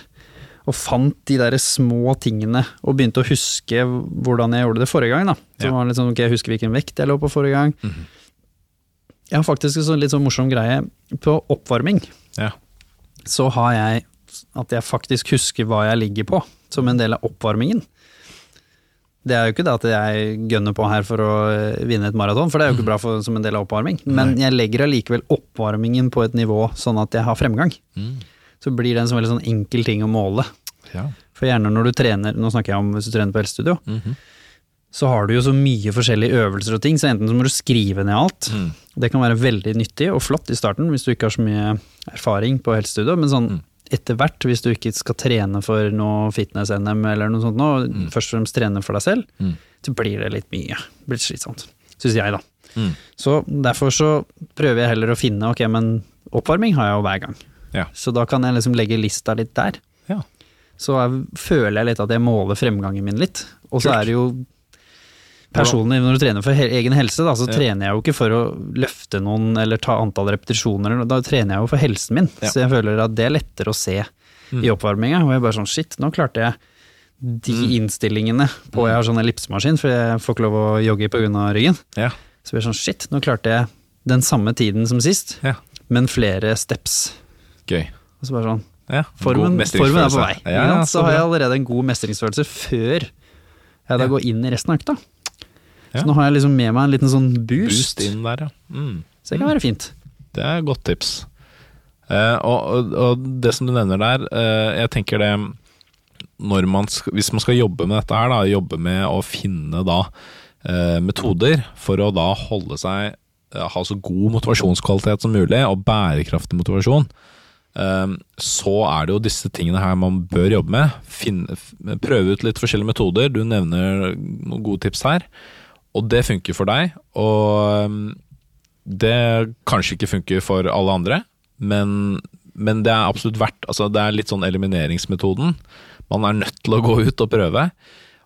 og fant de der små tingene, og begynte å huske hvordan jeg gjorde det forrige gang, da. Så Ja. var det litt sånn, ok, jeg husker hvilken vekt jeg lå på forrige gang. Mhm. Jeg har faktisk en sånn litt sånn morsom greie på oppvarming. Ja. Så har jeg at jeg faktisk husker hva jeg ligger på, som en del av oppvarmingen. Det er jo ikke det at jeg gønner på her for å eh, vinne et maraton, for det er jo ikke bra for, som en del av oppvarming. Men jeg legger allikevel oppvarmingen på et nivå sånn at jeg har fremgang. Mm. Så blir det en sånn veldig sånn enkel ting å måle. Ja. For gjerne når du trener, nå snakker jeg om hvis du trener på helsestudio, Mhm. så har du jo så mye forskjellige øvelser og ting, så enten så må du skrive ned alt. Mm. Det kan være veldig nyttig og flott i starten hvis du ikke har så mye erfaring på helsestudio, men sånn Mm. Etter hvert, hvis du ikke skal trene for noe fitness-NM eller noe sånt nå, først og fremst trene for deg selv, Mm. så blir det litt mye. Det blir slitsomt. Syns jeg, da. Mm. Så derfor så prøver jeg heller å finne, ok, men oppvarming har jeg jo hver gang. Ja. Så da kan jeg liksom legge lista litt der. Ja. Så jeg, føler jeg litt at jeg måler fremgangen min litt. Og så er det jo Personlig, når du trener for egen helse, da, så Ja. trener jeg jo ikke for å løfte noen eller ta antall repetisjoner, da trener jeg jo for helsen min. Ja. Så jeg føler at det er lettere å se Mm. i oppvarminga. Og jeg bare sånn shit, nå klarte jeg de Mm. innstillingene på Jeg har sånn ellipsemaskin, for jeg får ikke lov å jogge pga. ryggen. Ja. Så blir det sånn shit, nå klarte jeg den samme tiden som sist, Ja. men flere steps. Gøy. Og så bare sånn Ja. Formen, formen er på vei. Ja, ja, så så har jeg allerede en god mestringsfølelse før jeg da går inn i resten av økta. Ja. Så nå har jeg liksom med meg en liten sånn boost. Boost der, ja. Mm. Så det kan være fint. Det er et godt tips. Eh, og, og, det som du nevner der, eh, jeg tenker det man, Hvis man skal jobbe med dette her, da, jobbe med å finne da eh, metoder for å da holde seg ha så god motivasjonskvalitet som mulig, og bærekraftig motivasjon, så er det jo disse tingene her man bør jobbe med. Finne, prøve ut litt forskjellige metoder. Du nevner noen gode tips her, og det funker for deg. Og eh, det kanskje ikke funker for alle andre, men, men det er absolutt verdt altså Det er litt sånn elimineringsmetoden. Man er nødt til å gå ut og prøve.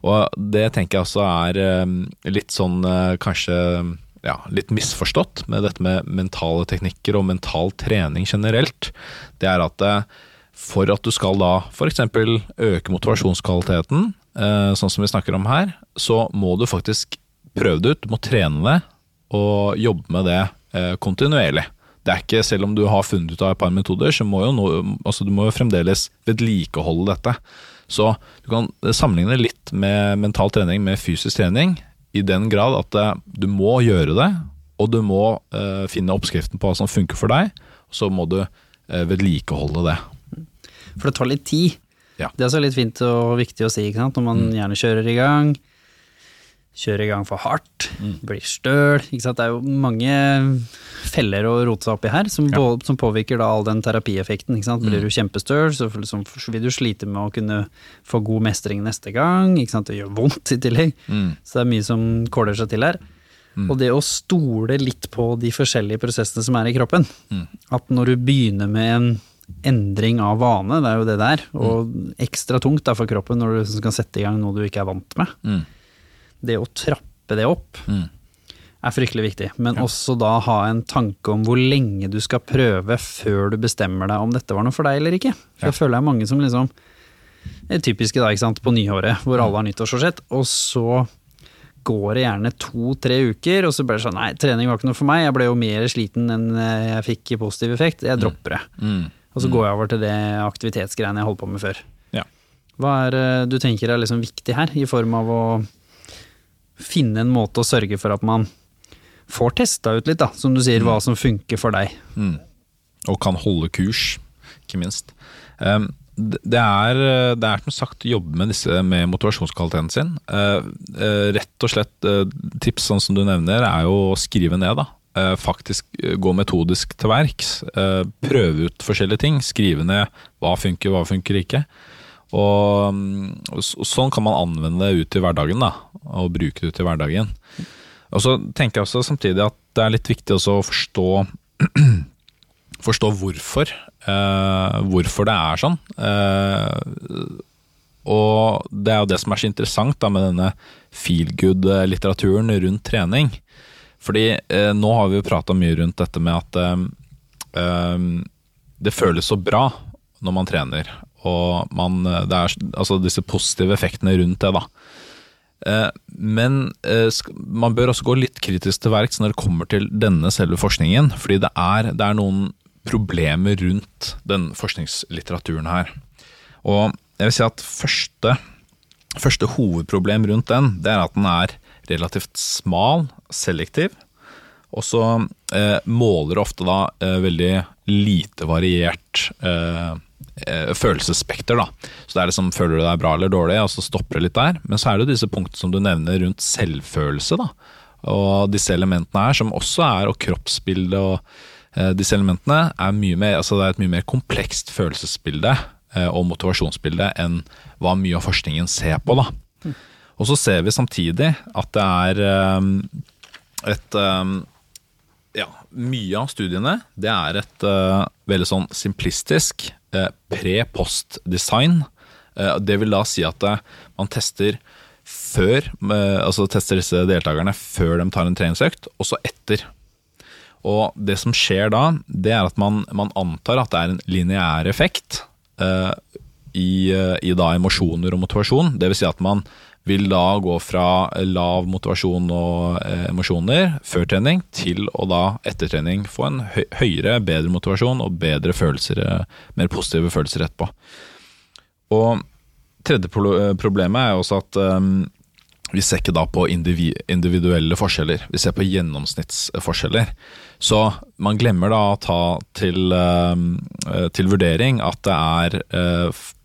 Og det tenker jeg også er eh, litt sånn eh, kanskje ja, litt misforstått med dette med mentale teknikker og mental trening generelt. Det er at eh, for at du skal da f.eks. øke motivasjonskvaliteten, eh, sånn som vi snakker om her, så må du faktisk prøve det ut. Du må trene det og jobbe med det eh, kontinuerlig. Det er ikke, Selv om du har funnet ut av et par metoder, så må jo no, altså du må jo fremdeles vedlikeholde dette. Så du kan sammenligne litt med mental trening med fysisk trening, i den grad at eh, du må gjøre det, og du må eh, finne oppskriften på hva som funker for deg, og så må du eh, vedlikeholde det. For det tar litt tid. Ja. Mm. Det er så litt fint og viktig å si, ikke sant? når man gjerne kjører i gang. Kjører i gang for hardt, Mm. blir støl. Det er jo mange feller å rote seg i her, som, Ja. på, som påvirker da all den terapieffekten. Blir Mm. du kjempestøl, så liksom vil du slite med å kunne få god mestring neste gang. Det gjør vondt i tillegg. Mm. Så det er mye som kåler seg til her. Og det å stole litt på de forskjellige prosessene som er i kroppen. Mm. At når du begynner med en endring av vane, det er jo det der, og ekstra tungt for kroppen når du skal sette i gang noe du ikke er vant med. Mm. Det å trappe det opp Mm. er fryktelig viktig, men også da ha en tanke om hvor lenge du skal prøve før du bestemmer deg om dette var noe for deg eller ikke. For jeg føler det er mange som liksom Det er typiske da, ikke sant, på nyåret, hvor alle har nyttårsforsett, og så går det gjerne to-tre uker, og så blir det sånn nei, trening var ikke noe for meg, jeg ble jo mer sliten enn eh, jeg fikk i positiv effekt, jeg dropper det. Mm. Og så går jeg over til det aktivitetsgreiene jeg holdt på med før. Ja. Hva er du tenker er liksom viktig her, i form av å finne en måte å sørge for at man får testa ut litt, da, som du sier, hva som funker for deg. Mm. Og kan holde kurs, ikke minst. Um, det er, det er som sagt å jobbe med disse med motivasjonskvaliteten sin. Uh, uh, rett og slett tips sånn som du nevner, er jo å skrive ned. da. Faktisk gå metodisk til verks. Prøve ut forskjellige ting. Skrive ned hva funker, hva funker ikke. Og, um, og sånn kan man anvende det ut i hverdagen, da. Og bruke det ut i hverdagen. Og så tenker jeg også samtidig at det er litt viktig også å forstå forstå hvorfor. eh, hvorfor det er sånn. Eh, og det er jo det som er så interessant da, med denne feel good-litteraturen rundt trening. Fordi eh, nå har vi jo prata mye rundt dette med at eh, eh, det føles så bra når man trener. Og man, det er altså disse positive effektene rundt det, da. Eh, Men eh, man bør også gå litt kritisk til verks når det kommer til denne selve forskningen. Fordi det er, det er noen problemer rundt den forskningslitteraturen her. Og jeg vil si at første, første hovedproblem rundt den, det er at den er relativt smal, selektiv. Og så eh, måler ofte da eh, veldig lite variert eh, eh, følelsesspekter. da. Så det er liksom, Føler du deg bra eller dårlig, og så stopper det litt der. Men så er det jo disse punktene som du nevner rundt selvfølelse. da. Og disse elementene her, som også er, og kroppsbildet og eh, disse elementene, er mye mer, altså det er et mye mer komplekst følelsesbilde eh, og motivasjonsbilde enn hva mye av forskningen ser på. da. Og så ser vi samtidig at det er eh, et eh, ja, mye av studiene det er et uh, veldig sånn simplistisk eh, pre-post-design. Eh, det vil da si at eh, man tester før, eh, altså tester disse deltakerne før de tar en treningsøkt, og så etter. Og det som skjer da, det er at man, man antar at det er en lineær effekt eh, i, eh, i da emosjoner og motivasjon. Vil si at man vil da gå fra lav motivasjon og eh, emosjoner før trening til å da etter trening få en høyere, bedre motivasjon og bedre følelser, eh, mer positive følelser etterpå. Og tredje eh, problemet er også at um, vi ser ikke da på indivi individuelle forskjeller, vi ser på gjennomsnittsforskjeller. Så man glemmer da å ta til, til vurdering at det er,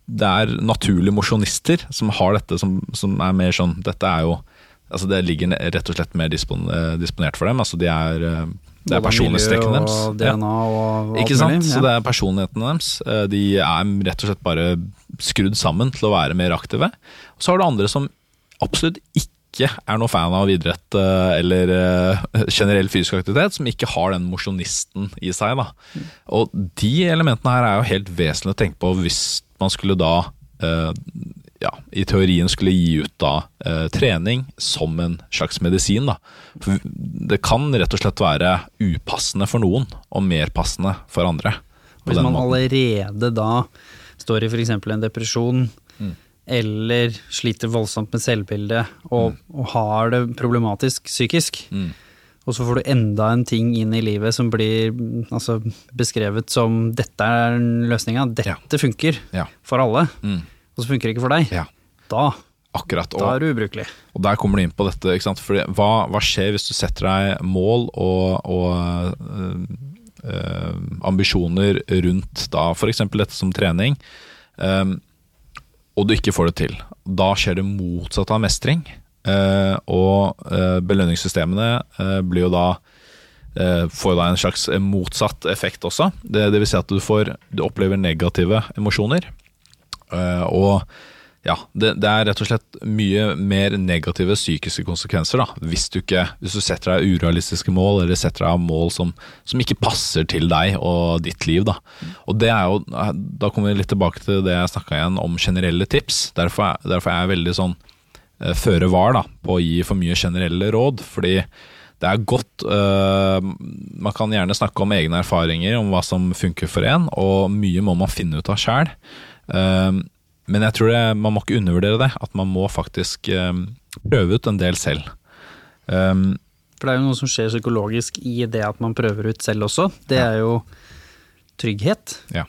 det er naturlige mosjonister som har dette som, som er mer sånn Dette er jo Altså det ligger rett og slett mer dispon, eh, disponert for dem. Altså de er, eh, det er personlighetstrekkene deres. Og DNA og alt Ikke sant? Så det er personlighetene deres. Eh, De er rett og slett bare skrudd sammen til å være mer aktive. Og så har du andre som absolutt ikke er noe fan av idrett eller generell fysisk aktivitet, som ikke har den mosjonisten i seg. Da. Og de elementene her er jo helt vesentlig å tenke på hvis man skulle da eh, ja, i teorien skulle gi ut da eh, trening som en slags medisin. Da. For det kan rett og slett være upassende for noen, og mer passende for andre. Hvis man måten. allerede da står i f.eks. en depresjon, Mm. eller sliter voldsomt med selvbildet, og, og har det problematisk psykisk, Mm. Og så får du enda en ting inn i livet som blir altså, beskrevet som 'dette er løsninga', 'dette funker Ja. for alle', Mm. og så funker det ikke for deg, Ja, da, akkurat. da er du ubrukelig. og der kommer du inn på dette. Ikke sant? Fordi, hva, hva skjer hvis du setter deg mål og, og øh, øh, ambisjoner rundt da f.eks. dette som trening, øh, og du ikke får det til? Da skjer det motsatte av mestring. Øh, og øh, belønningssystemene øh, blir jo da eh, får da en slags motsatt effekt også. Det, det vil si at du, får, du opplever negative emosjoner. Eh, og ja, det, det er rett og slett mye mer negative psykiske konsekvenser da, hvis du, ikke, hvis du setter deg urealistiske mål, eller setter deg mål som, som ikke passer til deg og ditt liv. Da. Og det er jo, da kommer vi litt tilbake til det jeg snakka igjen om generelle tips. Derfor er, derfor er jeg veldig sånn eh, føre var da, på å gi for mye generelle råd, fordi det er godt uh, Man kan gjerne snakke om egne erfaringer, om hva som funker for en, og mye må man finne ut av sjæl. men jeg tror det, man må ikke undervurdere det, at man må faktisk uh, prøve ut en del selv. Um, For det er jo noe som skjer psykologisk i det at man prøver ut selv også. Det er jo trygghet. ja.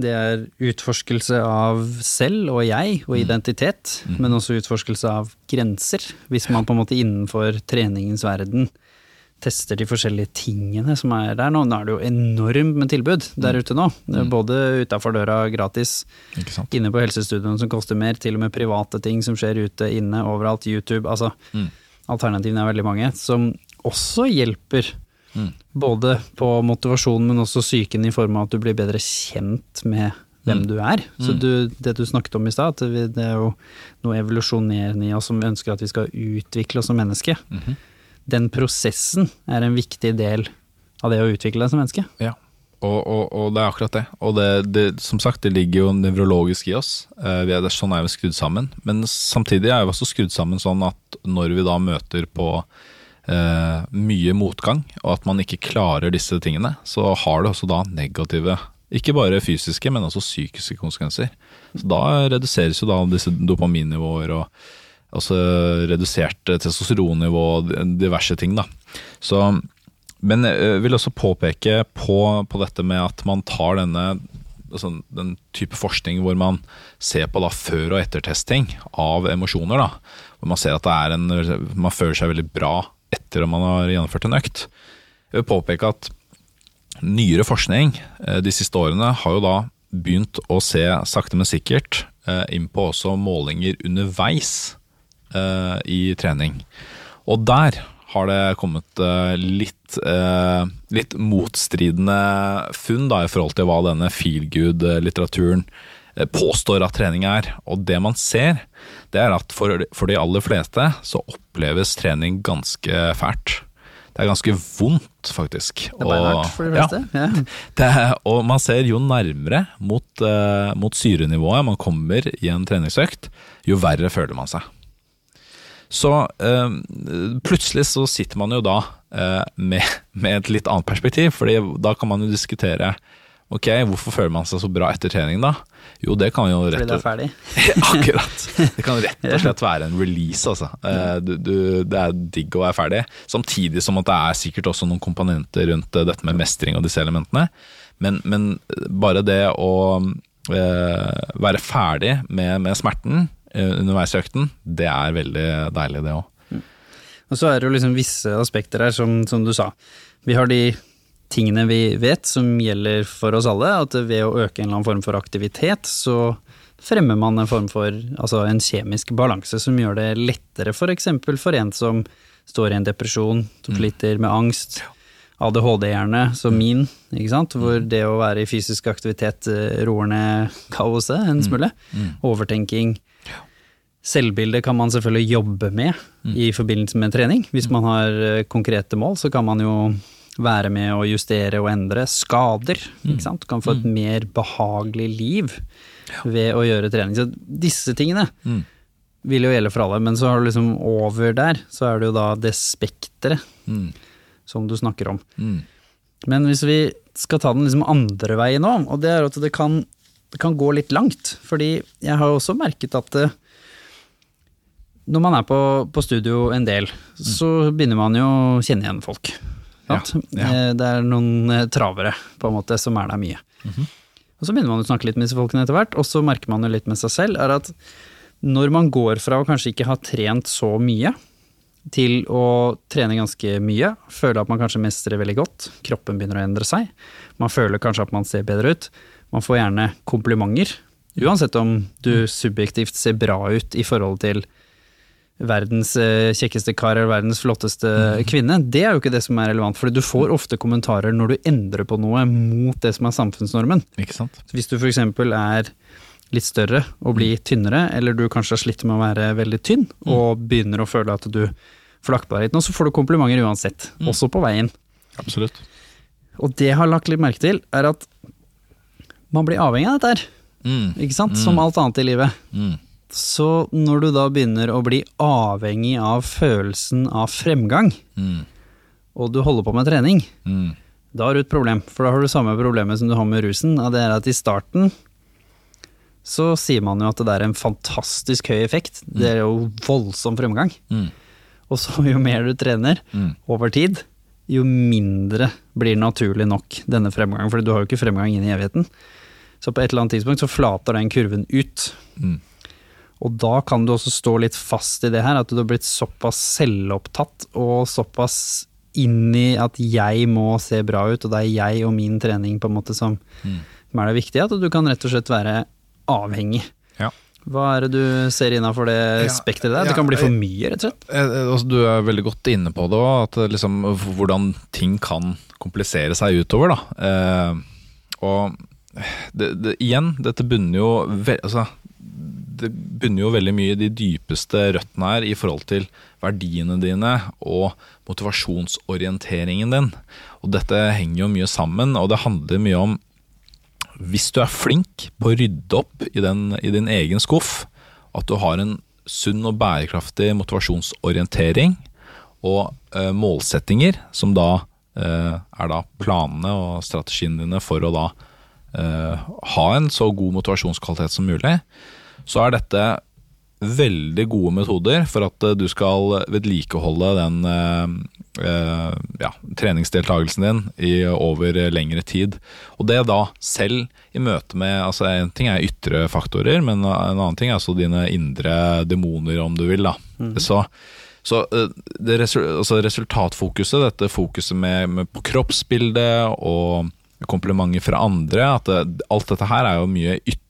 Det er utforskelse av selv og jeg og identitet, men også utforskelse av grenser. Hvis man på en måte innenfor treningens verden tester de forskjellige tingene som er der nå. Nå er det jo enormt med tilbud der ute nå. Er både utafor døra gratis, inne på helsestudioene som koster mer, til og med private ting som skjer ute, inne, overalt, YouTube. Altså, Mm. alternativene er veldig mange, som også hjelper. Mm. Både på motivasjon, men også psyken i form av at du blir bedre kjent med hvem Mm. du er. Så Mm. du, det du snakket om i stad, at det er jo noe evolusjonerende i oss som ønsker at vi skal utvikle oss som menneske. Mhm. Den prosessen er en viktig del av det å utvikle deg som menneske. Ja, og, og, og det er akkurat det. Og det, det, som sagt, det ligger jo nevrologisk i oss. Eh, vi er, det er sånn er vi skrudd sammen. Men samtidig er vi også skrudd sammen sånn at når vi da møter på eh, mye motgang, og at man ikke klarer disse tingene, så har det også da negative ikke bare fysiske, men også psykiske konsekvenser. Så Da reduseres jo da disse dopaminnivåer og altså redusert testosteronnivå og diverse ting. da. Så men jeg vil også påpeke på, på dette med at man tar denne altså den type forskning hvor man ser på da før- og ettertesting av emosjoner. da, Hvor man ser at det er en, man føler seg veldig bra etter om man har gjennomført en økt. Jeg vil påpeke at nyere forskning eh, de siste årene har jo da begynt å se sakte, men sikkert eh, inn på også målinger underveis eh, i trening. Og der har det kommet litt, litt motstridende funn da, i forhold til hva denne feel good-litteraturen eh, påstår at trening er. Og det man ser, det er at for, for de aller fleste så oppleves trening ganske fælt. Det er ganske vondt, faktisk. Det er beinhardt for de fleste. Ja. det, og man ser jo nærmere mot, uh, mot syrenivået man kommer i en treningsøkt, jo verre føler man seg. Så eh, plutselig så sitter man jo da eh, med, med et litt annet perspektiv, fordi da kan man jo diskutere Ok, hvorfor føler man seg så bra etter trening da? Jo, det kan jo Fordi rett det er og ferdig. Akkurat. Det kan rett og slett være en release, altså. Eh, Du, du, det er digg å være ferdig. Samtidig som at det er sikkert også noen komponenter rundt eh, dette med mestring og disse elementene. Men, men bare det å eh, være ferdig med, med smerten eh, underveis i økten, det er veldig deilig, det òg. Og så er det jo liksom visse aspekter her, som, som du sa. Vi har de tingene vi vet som gjelder for oss alle, at ved å øke en eller annen form for aktivitet, så fremmer man en form for altså en kjemisk balanse som gjør det lettere f.eks. For, for en som står i en depresjon, som sliter med angst. ADHD-hjerne som min, ikke sant? hvor det å være i fysisk aktivitet eh, roer ned kaoset en smule. Overtenking. Selvbildet kan man selvfølgelig jobbe med i forbindelse med trening. Hvis man har eh, konkrete mål, så kan man jo være med å justere og endre skader. Ikke sant? Du kan få et mer behagelig liv ved å gjøre trening. Så disse tingene vil jo gjelde for alle, men så har du liksom over der, så er det jo da det spekteret som du snakker om. Mm. Men hvis vi skal ta den liksom andre veien nå, og det er at det kan, det kan gå litt langt. Fordi jeg har jo også merket at det, når man er på, på studio en del, så begynner man jo å kjenne igjen folk. Sant? ja. Eh, Det er noen eh, travere på en måte som er der mye. Og så begynner man å snakke litt med disse folkene etter hvert, og så merker man jo litt med seg selv, er at når man går fra å kanskje ikke ha trent så mye, til å trene ganske mye, føle at man kanskje mestrer veldig godt, kroppen begynner å endre seg, man føler kanskje at man ser bedre ut, man får gjerne komplimenter, uansett om du subjektivt ser bra ut i forhold til verdens eh, kjekkeste kar eller verdens flotteste kvinne, det er jo ikke det som er relevant, for du får ofte kommentarer når du endrer på noe mot det som er samfunnsnormen. Hvis du f.eks. er litt større og blir tynnere, eller du kanskje har slitt med å være veldig tynn, og begynner å føle at du lagt litt nå, så får du komplimenter uansett, også på veien. Absolutt. Og det jeg har lagt litt merke til, er at man blir avhengig av dette her, Mm. ikke sant? Som alt annet i livet. Mm. Så når du da begynner å bli avhengig av følelsen av fremgang, Mm. og du holder på med trening, Mm. da har du et problem. For da har du samme problemet som du har med rusen, og det er at i starten så sier man jo at det er en fantastisk høy effekt. Det er jo voldsom fremgang. Mm. Og så jo mer du trener Mm. over tid, jo mindre blir naturlig nok denne fremgangen. For du har jo ikke fremgang inn i evigheten. Så på et eller annet tidspunkt så flater den kurven ut. Mm. Og da kan du også stå litt fast i det her, at du har blitt såpass selvopptatt og såpass inn i at jeg må se bra ut, og det er jeg og min trening på en måte som, som er det viktige, at du kan rett og slett være avhengig. Ja. Hva er det du ser innafor det Ja, spekteret der? ja, Det kan bli for mye, rett og slett. Eh, eh, altså, Du er veldig godt inne på det òg, at eh, liksom, hvordan ting kan komplisere seg utover. Da. Eh, og det, det, igjen, dette bunner jo altså, Det bunner jo veldig mye i de dypeste røttene her i forhold til verdiene dine og motivasjonsorienteringen din. Og dette henger jo mye sammen, og det handler mye om hvis du er flink på å rydde opp i, den, i din egen skuff, at du har en sunn og bærekraftig motivasjonsorientering og eh, målsettinger, som da eh, er da planene og strategiene dine for å da eh, ha en så god motivasjonskvalitet som mulig, så er dette veldig gode metoder for at eh, du skal vedlikeholde den eh, eh, ja, treningsdeltagelsen din i over lengre tid. Og det da selv i møte med altså En ting er ytre faktorer, men en annen ting er altså dine indre demoner, om du vil. da. Så, så eh, det altså resultatfokuset, dette fokuset med, med på kroppsbildet og komplimenter fra andre, at det, alt dette her er jo mye ytre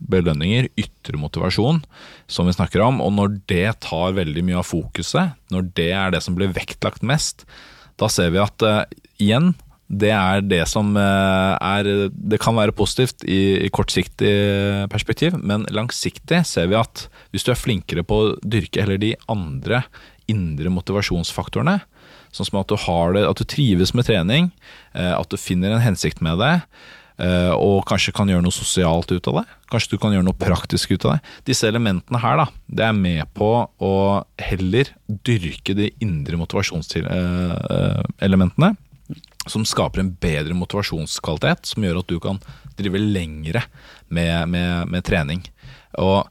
belønninger, ytre motivasjon, som vi snakker om. Og når det tar veldig mye av fokuset, når det er det som blir vektlagt mest, da ser vi at uh, igjen, det er det som eh, er Det kan være positivt i, i kortsiktig perspektiv, men langsiktig ser vi at hvis du er flinkere på å dyrke heller de andre indre motivasjonsfaktorene, sånn som at du det, at du trives med trening, eh, at du finner en hensikt med det, og kanskje kan gjøre noe sosialt ut av det. Kanskje du kan gjøre noe praktisk ut av det. Disse elementene her, da, det er med på å heller dyrke de indre motivasjonselementene, som skaper en bedre motivasjonskvalitet, som gjør at du kan drive lengre med, med, med trening. Og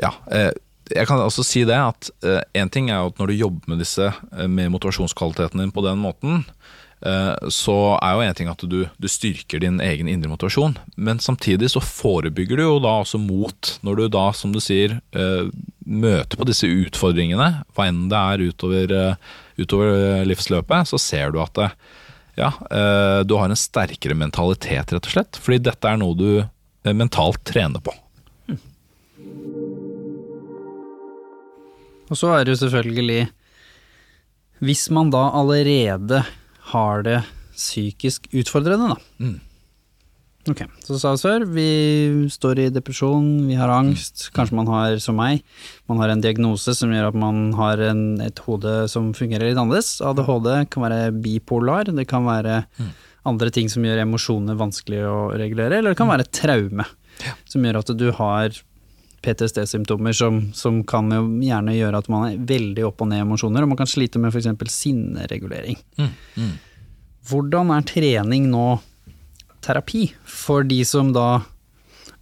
ja, eh, jeg kan også si det at én ting er at når du jobber med disse eh, med motivasjonskvaliteten din på den måten, eh, Eh, så er jo en ting at du, du, styrker din egen indre motivasjon, men samtidig så forebygger du jo da også mot når du da, som du sier, eh, møter på disse utfordringene, hva enn det er utover, eh, utover livsløpet, så ser du at det, ja, du har en sterkere mentalitet, rett og slett, fordi dette er noe du mentalt trener på. Og så er det jo selvfølgelig hvis man da allerede har det psykisk utfordrende, da. Mm. Ok, så sa vi før, vi står i depresjon, vi har angst, kanskje man har, som meg, man har en diagnose som gjør at man har en, et hode som fungerer litt annerledes. ADHD kan være bipolar, det kan være andre ting som gjør emosjoner vanskelig å regulere, eller det kan være traume, som gjør at du har PTSD-symptomer som, som kan jo gjerne gjøre at man er veldig opp og ned i emosjoner, og man kan slite med f.eks. sinneregulering. Hvordan er trening nå terapi for de som da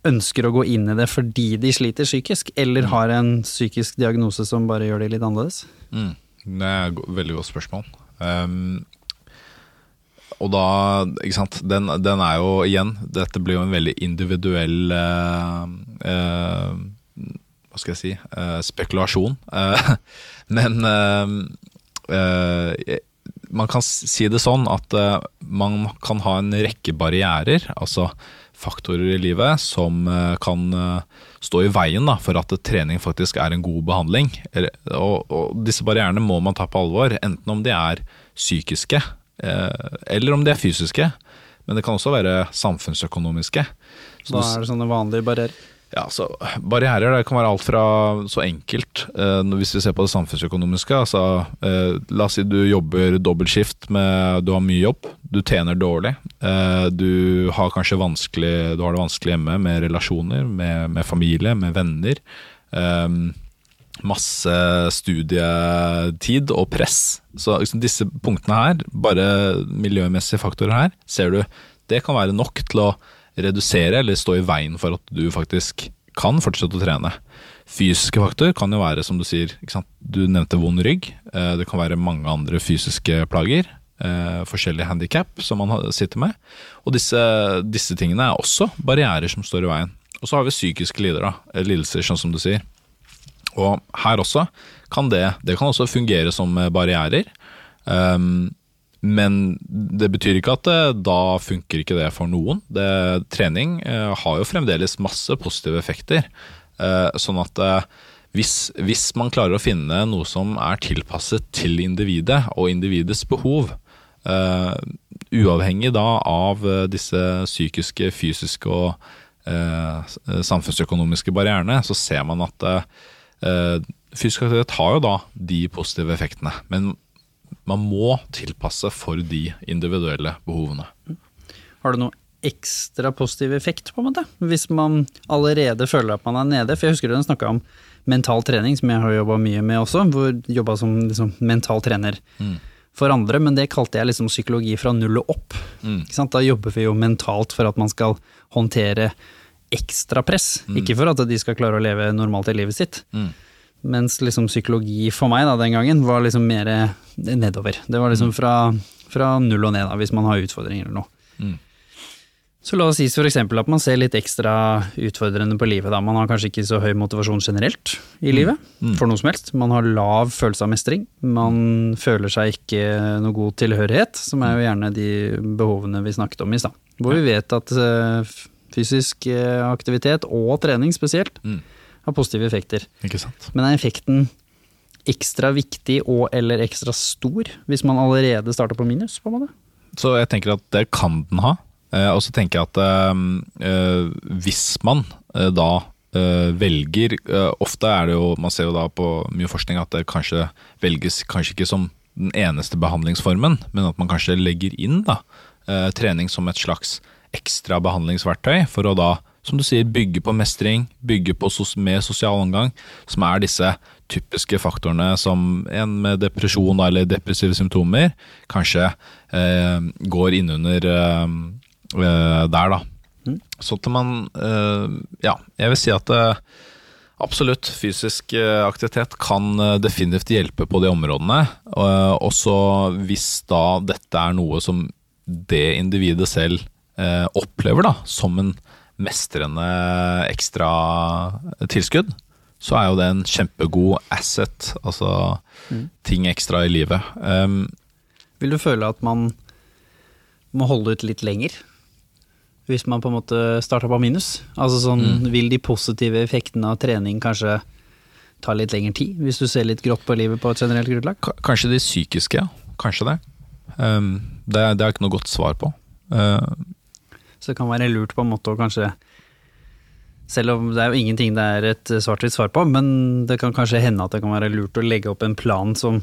ønsker å gå inn i det fordi de sliter psykisk, eller har en psykisk diagnose som bare gjør det litt annerledes? Mm. Det er et veldig godt spørsmål. Um, og da, ikke sant, den, den er jo igjen Dette blir jo en veldig individuell eh, eh, Hva skal jeg si uh, spekulasjon. Uh, men eh, man kan si det sånn at man kan ha en rekke barrierer, altså faktorer i livet, som kan stå i veien da, for at trening faktisk er en god behandling. Og, og disse barrierene må man ta på alvor, enten om de er psykiske eller om de er fysiske. Men det kan også være samfunnsøkonomiske. Så Da er det sånne vanlige barrierer. Ja, så Barrierer det kan være alt fra så enkelt, eh, hvis vi ser på det samfunnsøkonomiske. Altså, eh, la oss si du jobber dobbeltskift, du har mye jobb, du tjener dårlig. Eh, du har kanskje vanskelig, du har det vanskelig hjemme med relasjoner, med, med familie, med venner. Eh, masse studietid og press. Så liksom, disse punktene her, bare miljømessige faktorer her, ser du, det kan være nok til å redusere eller stå i veien for at du faktisk kan fortsette å trene. Fysiske faktor kan jo være, som du sier, du nevnte vond rygg. Eh, Det kan være mange andre fysiske plager. eh, Forskjellige handikap som man sitter med. Og disse, disse tingene er også barrierer som står i veien. Og så har vi psykiske lider, da, lidelser, sånn som du sier. Og her også kan det, det kan også fungere som eh, barrierer. Um, men det betyr ikke at det, da funker ikke det for noen. Det, trening eh, har jo fremdeles masse positive effekter. Eh, sånn at eh, hvis, hvis man klarer å finne noe som er tilpasset til individet og individets behov, eh, uavhengig da av eh, disse psykiske, fysiske og eh, samfunnsøkonomiske barrierene, så ser man at eh, eh, fysisk aktivitet har jo da de positive effektene. Men man må tilpasse for de individuelle behovene. Har det noe ekstra positiv effekt, på en måte? Hvis man allerede føler at man er nede? For jeg husker du snakka om mental trening, som jeg har jobba mye med også. Hvor jobba som liksom, mental trener for andre, men det kalte jeg liksom psykologi fra null og opp. Sant? Da jobber vi jo mentalt for at man skal håndtere ekstra press. Ikke for at de skal klare å leve normalt i livet sitt. Mens liksom psykologi for meg da, den gangen var liksom mer nedover. Det var liksom fra, fra null og ned, da, hvis man har utfordringer eller noe. Så la oss si for eksempel at man ser litt ekstra utfordrende på livet. Da. Man har kanskje ikke så høy motivasjon generelt i livet, for noe som helst. Man har lav følelse av mestring. Man føler seg ikke noe god tilhørighet, som er jo gjerne de behovene vi snakket om i stad. Hvor vi vet at eh, fysisk eh, aktivitet, og trening spesielt, har positive effekter. Ikke sant? Men er effekten ekstra viktig og eller ekstra stor hvis man allerede starter på minus, på en måte? Så jeg tenker at det kan den ha. Eh, og så tenker jeg at eh, eh, hvis man da velger Ofte er det jo, man ser jo da på mye forskning at det kanskje velges kanskje ikke som den eneste behandlingsformen, men at man kanskje legger inn da trening som et slags ekstra behandlingsverktøy for å da, som du sier, bygge på mestring, bygge på sos med sosial omgang, som er disse typiske faktorene som en med depresjon eller depressive symptomer kanskje eh, går innunder eh, eh, der, da. Så at man eh, Ja, jeg vil si at eh, absolutt fysisk eh, aktivitet kan eh, definitivt hjelpe på de områdene. Også hvis da dette er noe som det individet selv opplever da, som en mestrende ekstra tilskudd, så er jo det en kjempegod asset, altså ting ekstra i livet. Um, Vil du føle at man må holde ut litt lenger? Hvis man på en måte starter på minus? Altså sånn, Vil de positive effektene av trening kanskje ta litt lengre tid, hvis du ser litt grått på livet på et generelt grunnlag? Ka- Kanskje de psykiske, ja. Kanskje det. Um, det, det er ikke noe godt svar på. Uh, Så det kan være lurt på en måte å kanskje Selv om det er jo ingenting det er et svart-hvitt svar på, men det kan kanskje hende at det kan være lurt å legge opp en plan som,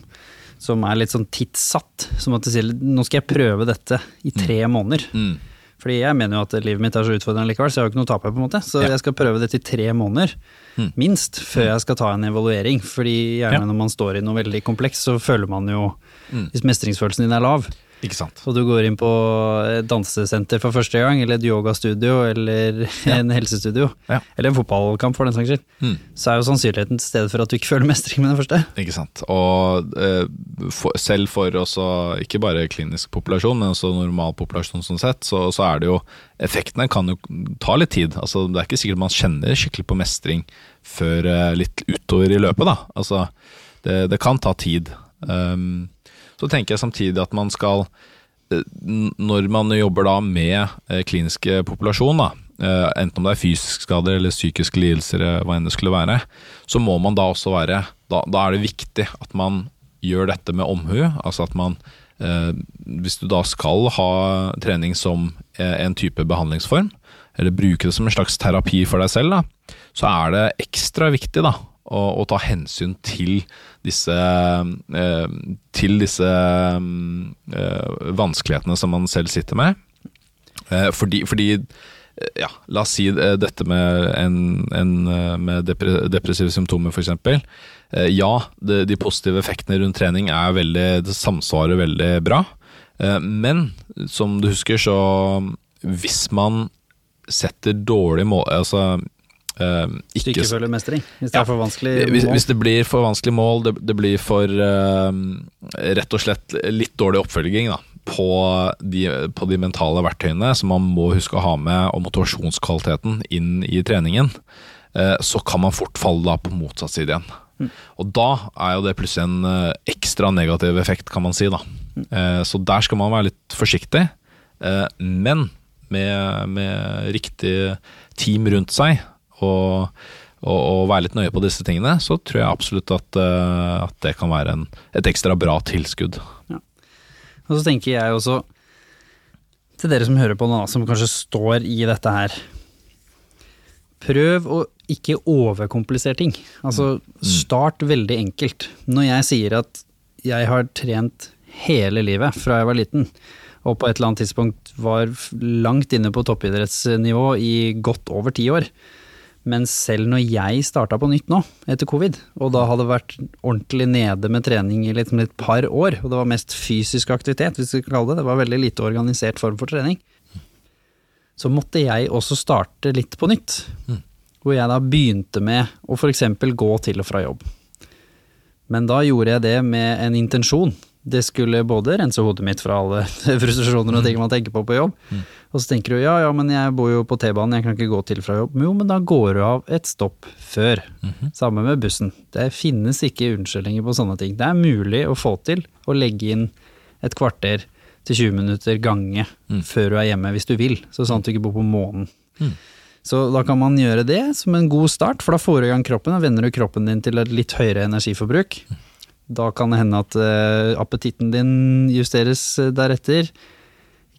som er litt sånn tidssatt. Som at du sier nå skal jeg prøve dette i tre måneder. mm, Fordi jeg mener jo at livet mitt er så utfordrende likevel, så jeg har jo ikke noe å tape på en måte. Så Ja. jeg skal prøve dette i tre måneder, Mm. minst, før jeg skal ta en evaluering. Fordi gjerne Ja. når man står i noe veldig komplekst, så føler man jo, Mm. hvis mestringsfølelsen din er lav, ikke sant. og du går inn på et dansesenter for første gang, eller et yogastudio, eller en helsestudio, Ja. eller en fotballkamp for den saks skyld, Mm. så er jo sannsynligheten til stede for at du ikke føler mestring med den første. Ikke sant. Og eh, for, selv for også, ikke bare klinisk populasjon, men også normal populasjon sånn sett, så, så er det jo Effektene kan jo ta litt tid. Altså, det er ikke sikkert man kjenner skikkelig på mestring før eh, litt utover i løpet, da. Altså, det, det kan ta tid. Um, så tenker jeg samtidig at man skal eh, Når man jobber da med klinisk kliniske populasjon, da, eh, enten om det er fysisk skade eller psykiske lidelser, eh, hva enn det skulle være, så må man da også være Da, da er det viktig at man gjør dette med omhu. Altså at man eh, Hvis du da skal ha trening som eh, en type behandlingsform, eller bruke det som en slags terapi for deg selv, da, så er det ekstra viktig da å, å ta hensyn til disse eh, Til disse eh, vanskelighetene som man selv sitter med. Eh, fordi, fordi ja, la oss si dette med, en, en, med depressive symptomer f.eks. Ja, de positive effektene rundt trening er veldig, det samsvarer veldig bra. Men som du husker, så hvis man setter dårlig mål Altså Du ikke Stykkefølgemestring, hvis det Ja. er for vanskelig hvis, mål. hvis det blir for vanskelig mål, det, det blir for uh, rett og slett litt dårlig oppfølging da, på, de, på de mentale verktøyene som man må huske å ha med, og motivasjonskvaliteten inn i treningen, uh, så kan man fort falle da på motsatt side igjen. Og da er jo det plutselig en eh, ekstra negativ effekt, kan man si. da. Eh, så der skal man være litt forsiktig, men med, med riktig team rundt seg og, og, og være litt nøye på disse tingene, så tror jeg absolutt at, eh, at det kan være en, et ekstra bra tilskudd. Og så tenker jeg også til dere som hører på nå, som kanskje står i dette her. Prøv å ikke overkomplisere ting. Altså, start veldig enkelt. Når jeg sier at jeg har trent hele livet fra jeg var liten, og på et eller annet tidspunkt var langt inne på toppidrettsnivå i godt over ti år, men selv når jeg starta på nytt nå, etter covid, og da hadde vært ordentlig nede med trening i liksom et par år, og det var mest fysisk aktivitet, hvis vi skal kalle det, det var veldig lite organisert form for trening, så måtte jeg også starte litt på nytt. Hvor jeg da begynte med å f.eks. gå til og fra jobb. Men da gjorde jeg det med en intensjon. Det skulle både rense hodet mitt fra alle frustrasjoner og ting man tenker på på jobb. Og så tenker du ja, ja, men jeg bor jo på T-banen, jeg kan ikke gå til fra jobb. Jo, men da går du av et stopp før. Samme med bussen. Det finnes ikke unnskyldninger på sånne ting. Det er mulig å få til å legge inn et kvarter til 20 minutter gange før du er hjemme hvis du vil, så sånn at du ikke bor på månen. Så da kan man gjøre det som en god start, for da får du i gang kroppen, og vender du kroppen din til et litt høyere energiforbruk. Da kan det hende at eh, appetitten din justeres eh, deretter.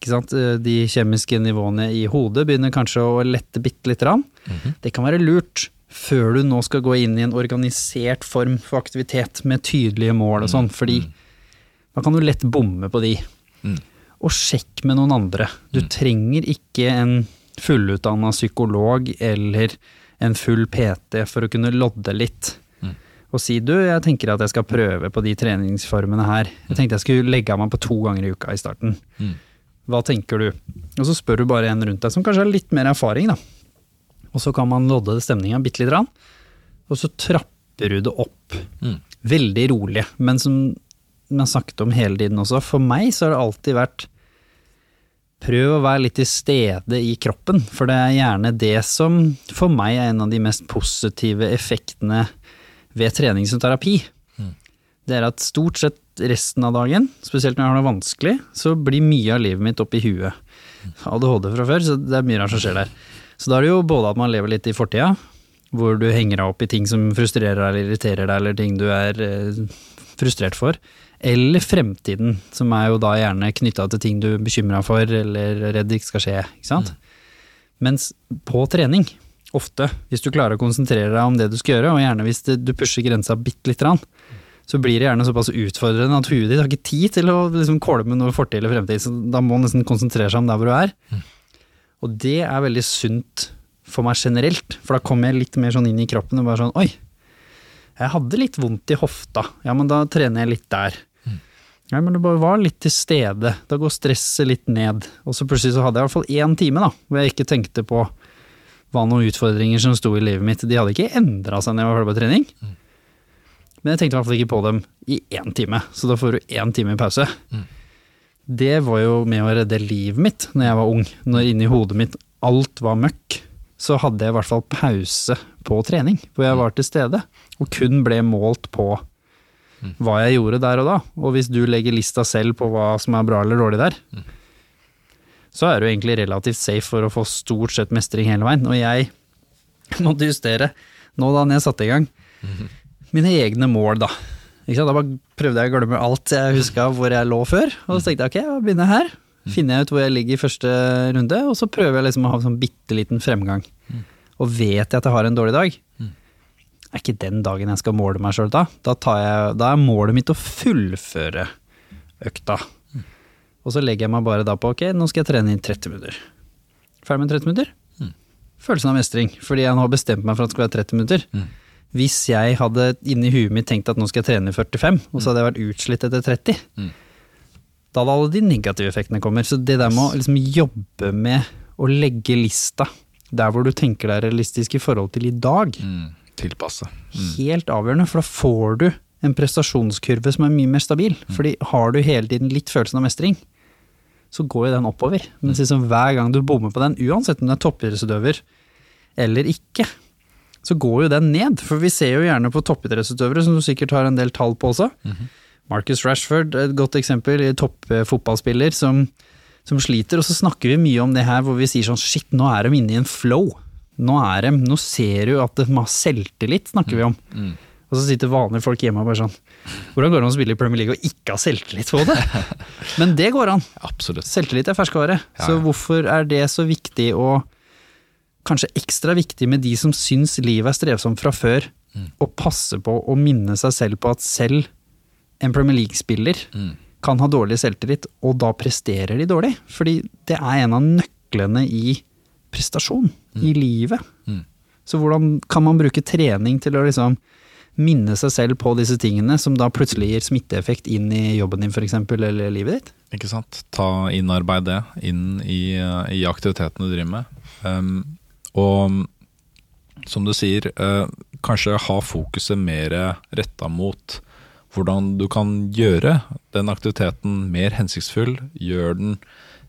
Eh, De kjemiske nivåene i hodet begynner kanskje å lette bitte lite grann. Det kan være lurt før du nå skal gå inn i en organisert form for aktivitet med tydelige mål og sånn, fordi da kan du lett bomme på de. Og sjekk med noen andre. Du trenger ikke en fullutdanna psykolog eller en full PT for å kunne lodde litt. Og si du, jeg tenker at jeg skal prøve på de treningsformene her. Jeg tenkte jeg skulle legge av meg på to ganger i uka i starten. Hva tenker du? Og så spør du bare en rundt deg som kanskje har litt mer erfaring, da. Og så kan man lodde stemninga bitte lite grann, og så trapper du det opp. Veldig rolig, men som man snakket om hele tiden også, for meg så har det alltid vært Prøv å være litt til stede i kroppen, for det er gjerne det som for meg er en av de mest positive effektene ved trening som terapi. Det er at stort sett resten av dagen, spesielt når jeg har noe vanskelig, så blir mye av livet mitt oppi huet. ADHD fra før, så det er mye rart som skjer der. Så da er det jo både at man lever litt i fortida, hvor du henger deg opp i ting som frustrerer deg eller irriterer deg, eller ting du er eh, frustrert for. Eller fremtiden, som er jo da gjerne knytta til ting du er bekymra for eller er redd ikke skal skje. ikke sant? Mens på trening, ofte, hvis du klarer å konsentrere deg om det du skal gjøre, og gjerne hvis du pusher grensa bitte lite grann, så blir det gjerne såpass utfordrende at huet ditt har ikke tid til å liksom kåle noe fortid eller fremtid, så da må man nesten konsentrere seg om der hvor du er. Og det er veldig sunt for meg generelt, for da kommer jeg litt mer sånn inn i kroppen og bare sånn oi, jeg hadde litt vondt i hofta, ja men da trener jeg litt der. Ja, men det bare var litt til stede, da går stresset litt ned. Og så plutselig så hadde jeg i hvert fall én time da, hvor jeg ikke tenkte på hva noen utfordringer som sto i livet mitt. De hadde ikke endra seg når jeg var ferdig på trening. Men jeg tenkte i hvert fall ikke på dem i én time, så da får du én time i pause. Det var jo med å redde livet mitt når jeg var ung. Når inni hodet mitt alt var møkk, så hadde jeg i hvert fall pause på trening, hvor jeg var til stede. Og kun ble målt på hva jeg gjorde der og da. Og hvis du legger lista selv på hva som er bra eller dårlig der, så er du egentlig relativt safe for å få stort sett mestring hele veien. Og jeg måtte justere, nå da når jeg satte i gang, mine egne mål, da. Da bare prøvde jeg å glemme alt jeg huska hvor jeg lå før, og så tenkte jeg ok, jeg begynner her. Finner jeg ut hvor jeg ligger i første runde, og så prøver jeg liksom å ha en sånn bitte liten fremgang. Og vet jeg at jeg har en dårlig dag, er ikke den dagen jeg skal måle meg sjøl da. Da, jeg, da er målet mitt å fullføre økta. Og så legger jeg meg bare da på ok, nå skal jeg trene i 30 minutter. Ferdig med 30 minutter. Følelsen av mestring, fordi jeg nå har bestemt meg for at det skal være 30 minutter. Hvis jeg hadde inni huet mitt tenkt at nå skal jeg trene i 45, og så hadde jeg vært utslitt etter 30, da hadde alle de negative effektene kommet. Så det der med å liksom jobbe med å legge lista der hvor du tenker er realistisk i forhold til i dag, Mm. Tilpasse. helt avgjørende, for da får du en prestasjonskurve som er mye mer stabil. Fordi har du hele tiden litt følelsen av mestring, så går jo den oppover. Men liksom hver gang du bommer på den, uansett om du er toppidrettsutøver eller ikke, så går jo den ned. For vi ser jo gjerne på toppidrettsutøvere, som du sikkert har en del tall på også. Marcus Rashford, et godt eksempel, toppfotballspiller som, som sliter. Og så snakker vi mye om det her hvor vi sier sånn shit, nå er de inne i en flow. Nå er de, nå ser du at de har selvtillit, snakker vi om. Og så sitter vanlige folk hjemme og bare sånn Hvordan går det an å spille i Premier League og ikke ha selvtillit på det? Men det går an. Absolutt. Selvtillit er ferskvare. Ja, Så hvorfor er det så viktig og kanskje ekstra viktig med de som syns livet er strevsomt fra før, Mm. å passe på å minne seg selv på at selv en Premier League-spiller Mm. kan ha dårlig selvtillit, og da presterer de dårlig. Fordi det er en av nøklene i prestasjon i livet. Mm. Så hvordan kan man bruke trening til å liksom minne seg selv på disse tingene, som da plutselig gir smitteeffekt inn i jobben din f.eks., eller livet ditt? Ikke sant. Ta innarbeid det inn i, eh, i aktiviteten du driver med. Um, og som du sier, eh, kanskje ha fokuset mer retta mot hvordan du kan gjøre den aktiviteten mer hensiktsfull. Gjør den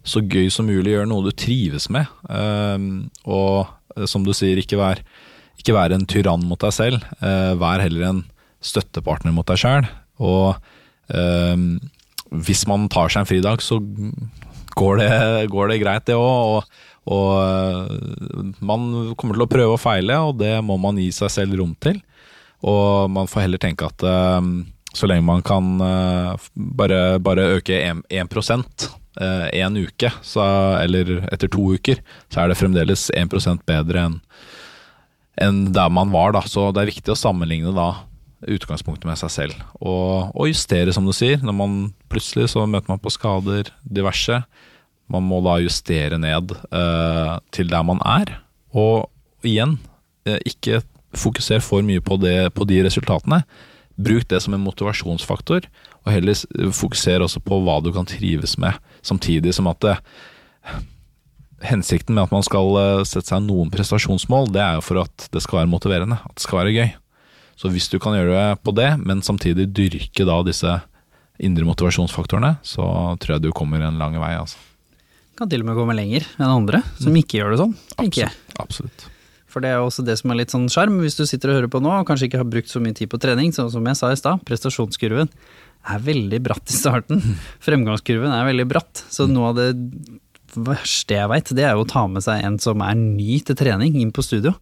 så gøy som mulig, gjør noe du trives med. Og eh, som du sier, ikke vær, ikke vær en tyrann mot deg selv. eh, vær heller en støttepartner mot deg sjøl. Og um, hvis man tar seg en fridag, så går det, går det greit, det òg. Og, og øh, man kommer til å prøve og feile, og det må man gi seg selv rom til. Og man får heller tenke at så lenge man kan bare, bare øke 1, 1 øh, en uke, så, eller etter to uker, så er det fremdeles 1% bedre enn enn der man var. Da. Så det er viktig å sammenligne da utgangspunktet med seg selv. Og, og justere, som du sier. Når man plutselig så møter man på skader, diverse. Man må da justere ned eh, til der man er. Og igjen, eh, ikke fokuser for mye på, det, på de resultatene. Bruk det som en motivasjonsfaktor, og heller fokuser også på hva du kan trives med, samtidig som at det, hensikten med at man skal eh, sette seg noen prestasjonsmål, det er jo for at det skal være motiverende, at det skal være gøy. Så hvis du kan gjøre det på det, men samtidig dyrke da disse indre motivasjonsfaktorene, så tror jeg du kommer en lang vei, altså. Kan til og med komme lenger enn andre som ikke gjør det sånn, tenker jeg. Absolutt. For det er også det som er litt sånn sjarm, hvis du sitter og hører på nå og kanskje ikke har brukt så mye tid på trening, sånn som jeg sa i stad, prestasjonskurven er veldig bratt i starten. Fremgangskurven er veldig bratt, så noe av det verste jeg veit, det er jo å ta med seg en som er ny til trening, inn på studio.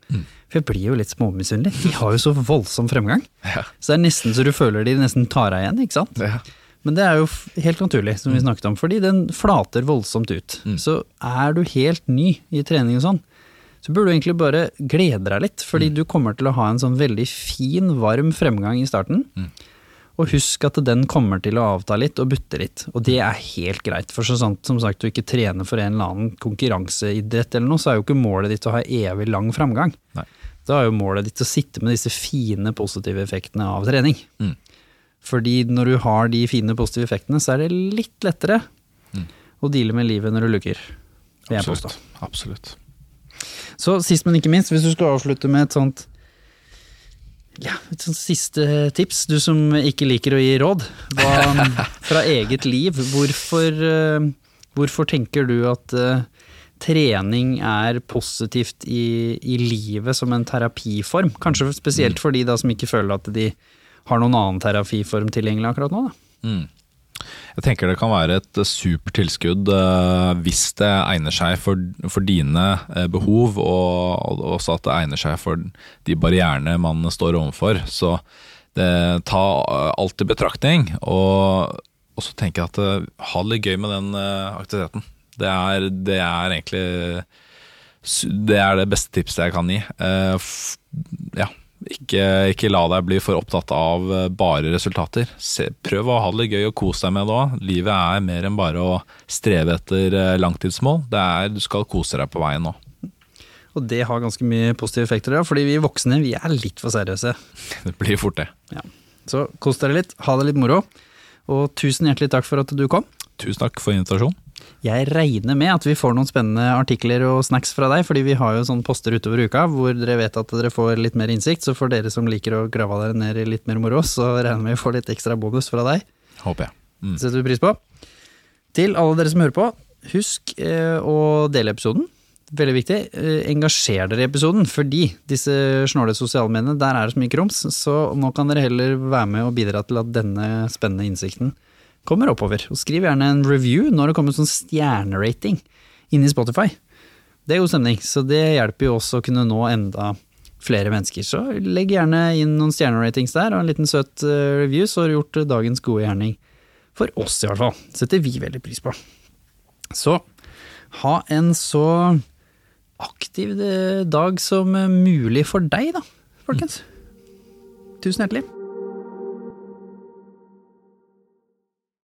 For jeg blir jo litt småmisunnelig. De har jo så voldsom fremgang. Ja. Så det er nesten så du føler de nesten tar deg igjen, ikke sant. Ja. Men det er jo helt naturlig, som vi snakket om, fordi den flater voldsomt ut. Så er du helt ny i trening og sånn, så burde du egentlig bare glede deg litt, fordi du kommer til å ha en sånn veldig fin, varm fremgang i starten. Og husk at den kommer til å avta litt og butte litt, og det er helt greit. For så sant som sagt du ikke trener for en eller annen konkurranseidrett eller noe, så er jo ikke målet ditt å ha evig lang framgang. Nei. Da er jo målet ditt å sitte med disse fine positive effektene av trening. Mm. Fordi når du har de fine positive effektene, så er det litt lettere å deale med livet når du lukker. Absolutt. Absolutt. Så sist, men ikke minst, hvis du skal avslutte med et sånt ja, et siste tips, du som ikke liker å gi råd, hva, fra eget liv, hvorfor, eh, hvorfor tenker du at eh, trening er positivt i, i livet som en terapiform? Kanskje spesielt for de da som ikke føler at de har noen annen terapiform tilgjengelig akkurat nå? Da. Mm. Jeg tenker det kan være et supert tilskudd eh, hvis det egner seg for, for dine eh, behov, og, og også at det egner seg for de barrierene man står overfor. Så det, ta eh, alt i betraktning, og, og så tenker jeg at ha det litt gøy med den aktiviteten. Det er, det er egentlig det er det beste tipset jeg kan gi. Ja, ikke, ikke la deg bli for opptatt av eh, bare resultater. Se, prøv å ha det gøy og kose deg med det òg. Livet er mer enn bare å streve etter eh, langtidsmål. Det er, du skal kose deg på veien nå. Og det har ganske mye positive effekter, ja, fordi vi voksne vi er litt for seriøse. Det blir fort det. Ja. Så kos dere litt, ha det litt moro, og tusen hjertelig takk for at du kom. Tusen takk for invitasjonen. Jeg regner med at vi får noen spennende artikler og snacks fra deg, fordi vi har jo sånne poster utover uka hvor dere vet at dere får litt mer innsikt, så for dere som liker å grave dere ned i litt mer moro, så regner vi med vi få litt ekstra bonus fra deg. Håper jeg. Mm. Det setter vi pris på. Til alle dere som hører på, husk eh, å dele episoden. Veldig viktig. Eh, engasjer dere i episoden, fordi disse snåle sosiale mediene, der er det så mye krums, så nå kan dere heller være med og bidra til at denne spennende innsikten kommer oppover. Og skriv gjerne en review når det kommer sånn stjernerating inne i Spotify. Det er god stemning, så det hjelper jo oss å kunne nå enda flere mennesker. Så legg gjerne inn noen stjerneratings der, og en liten søt eh, review, så har du gjort eh, dagens gode gjerning. For oss i hvert fall. Setter vi veldig pris på. Så ha en så aktiv eh, dag som mulig for deg, da, folkens. Tusen hjertelig.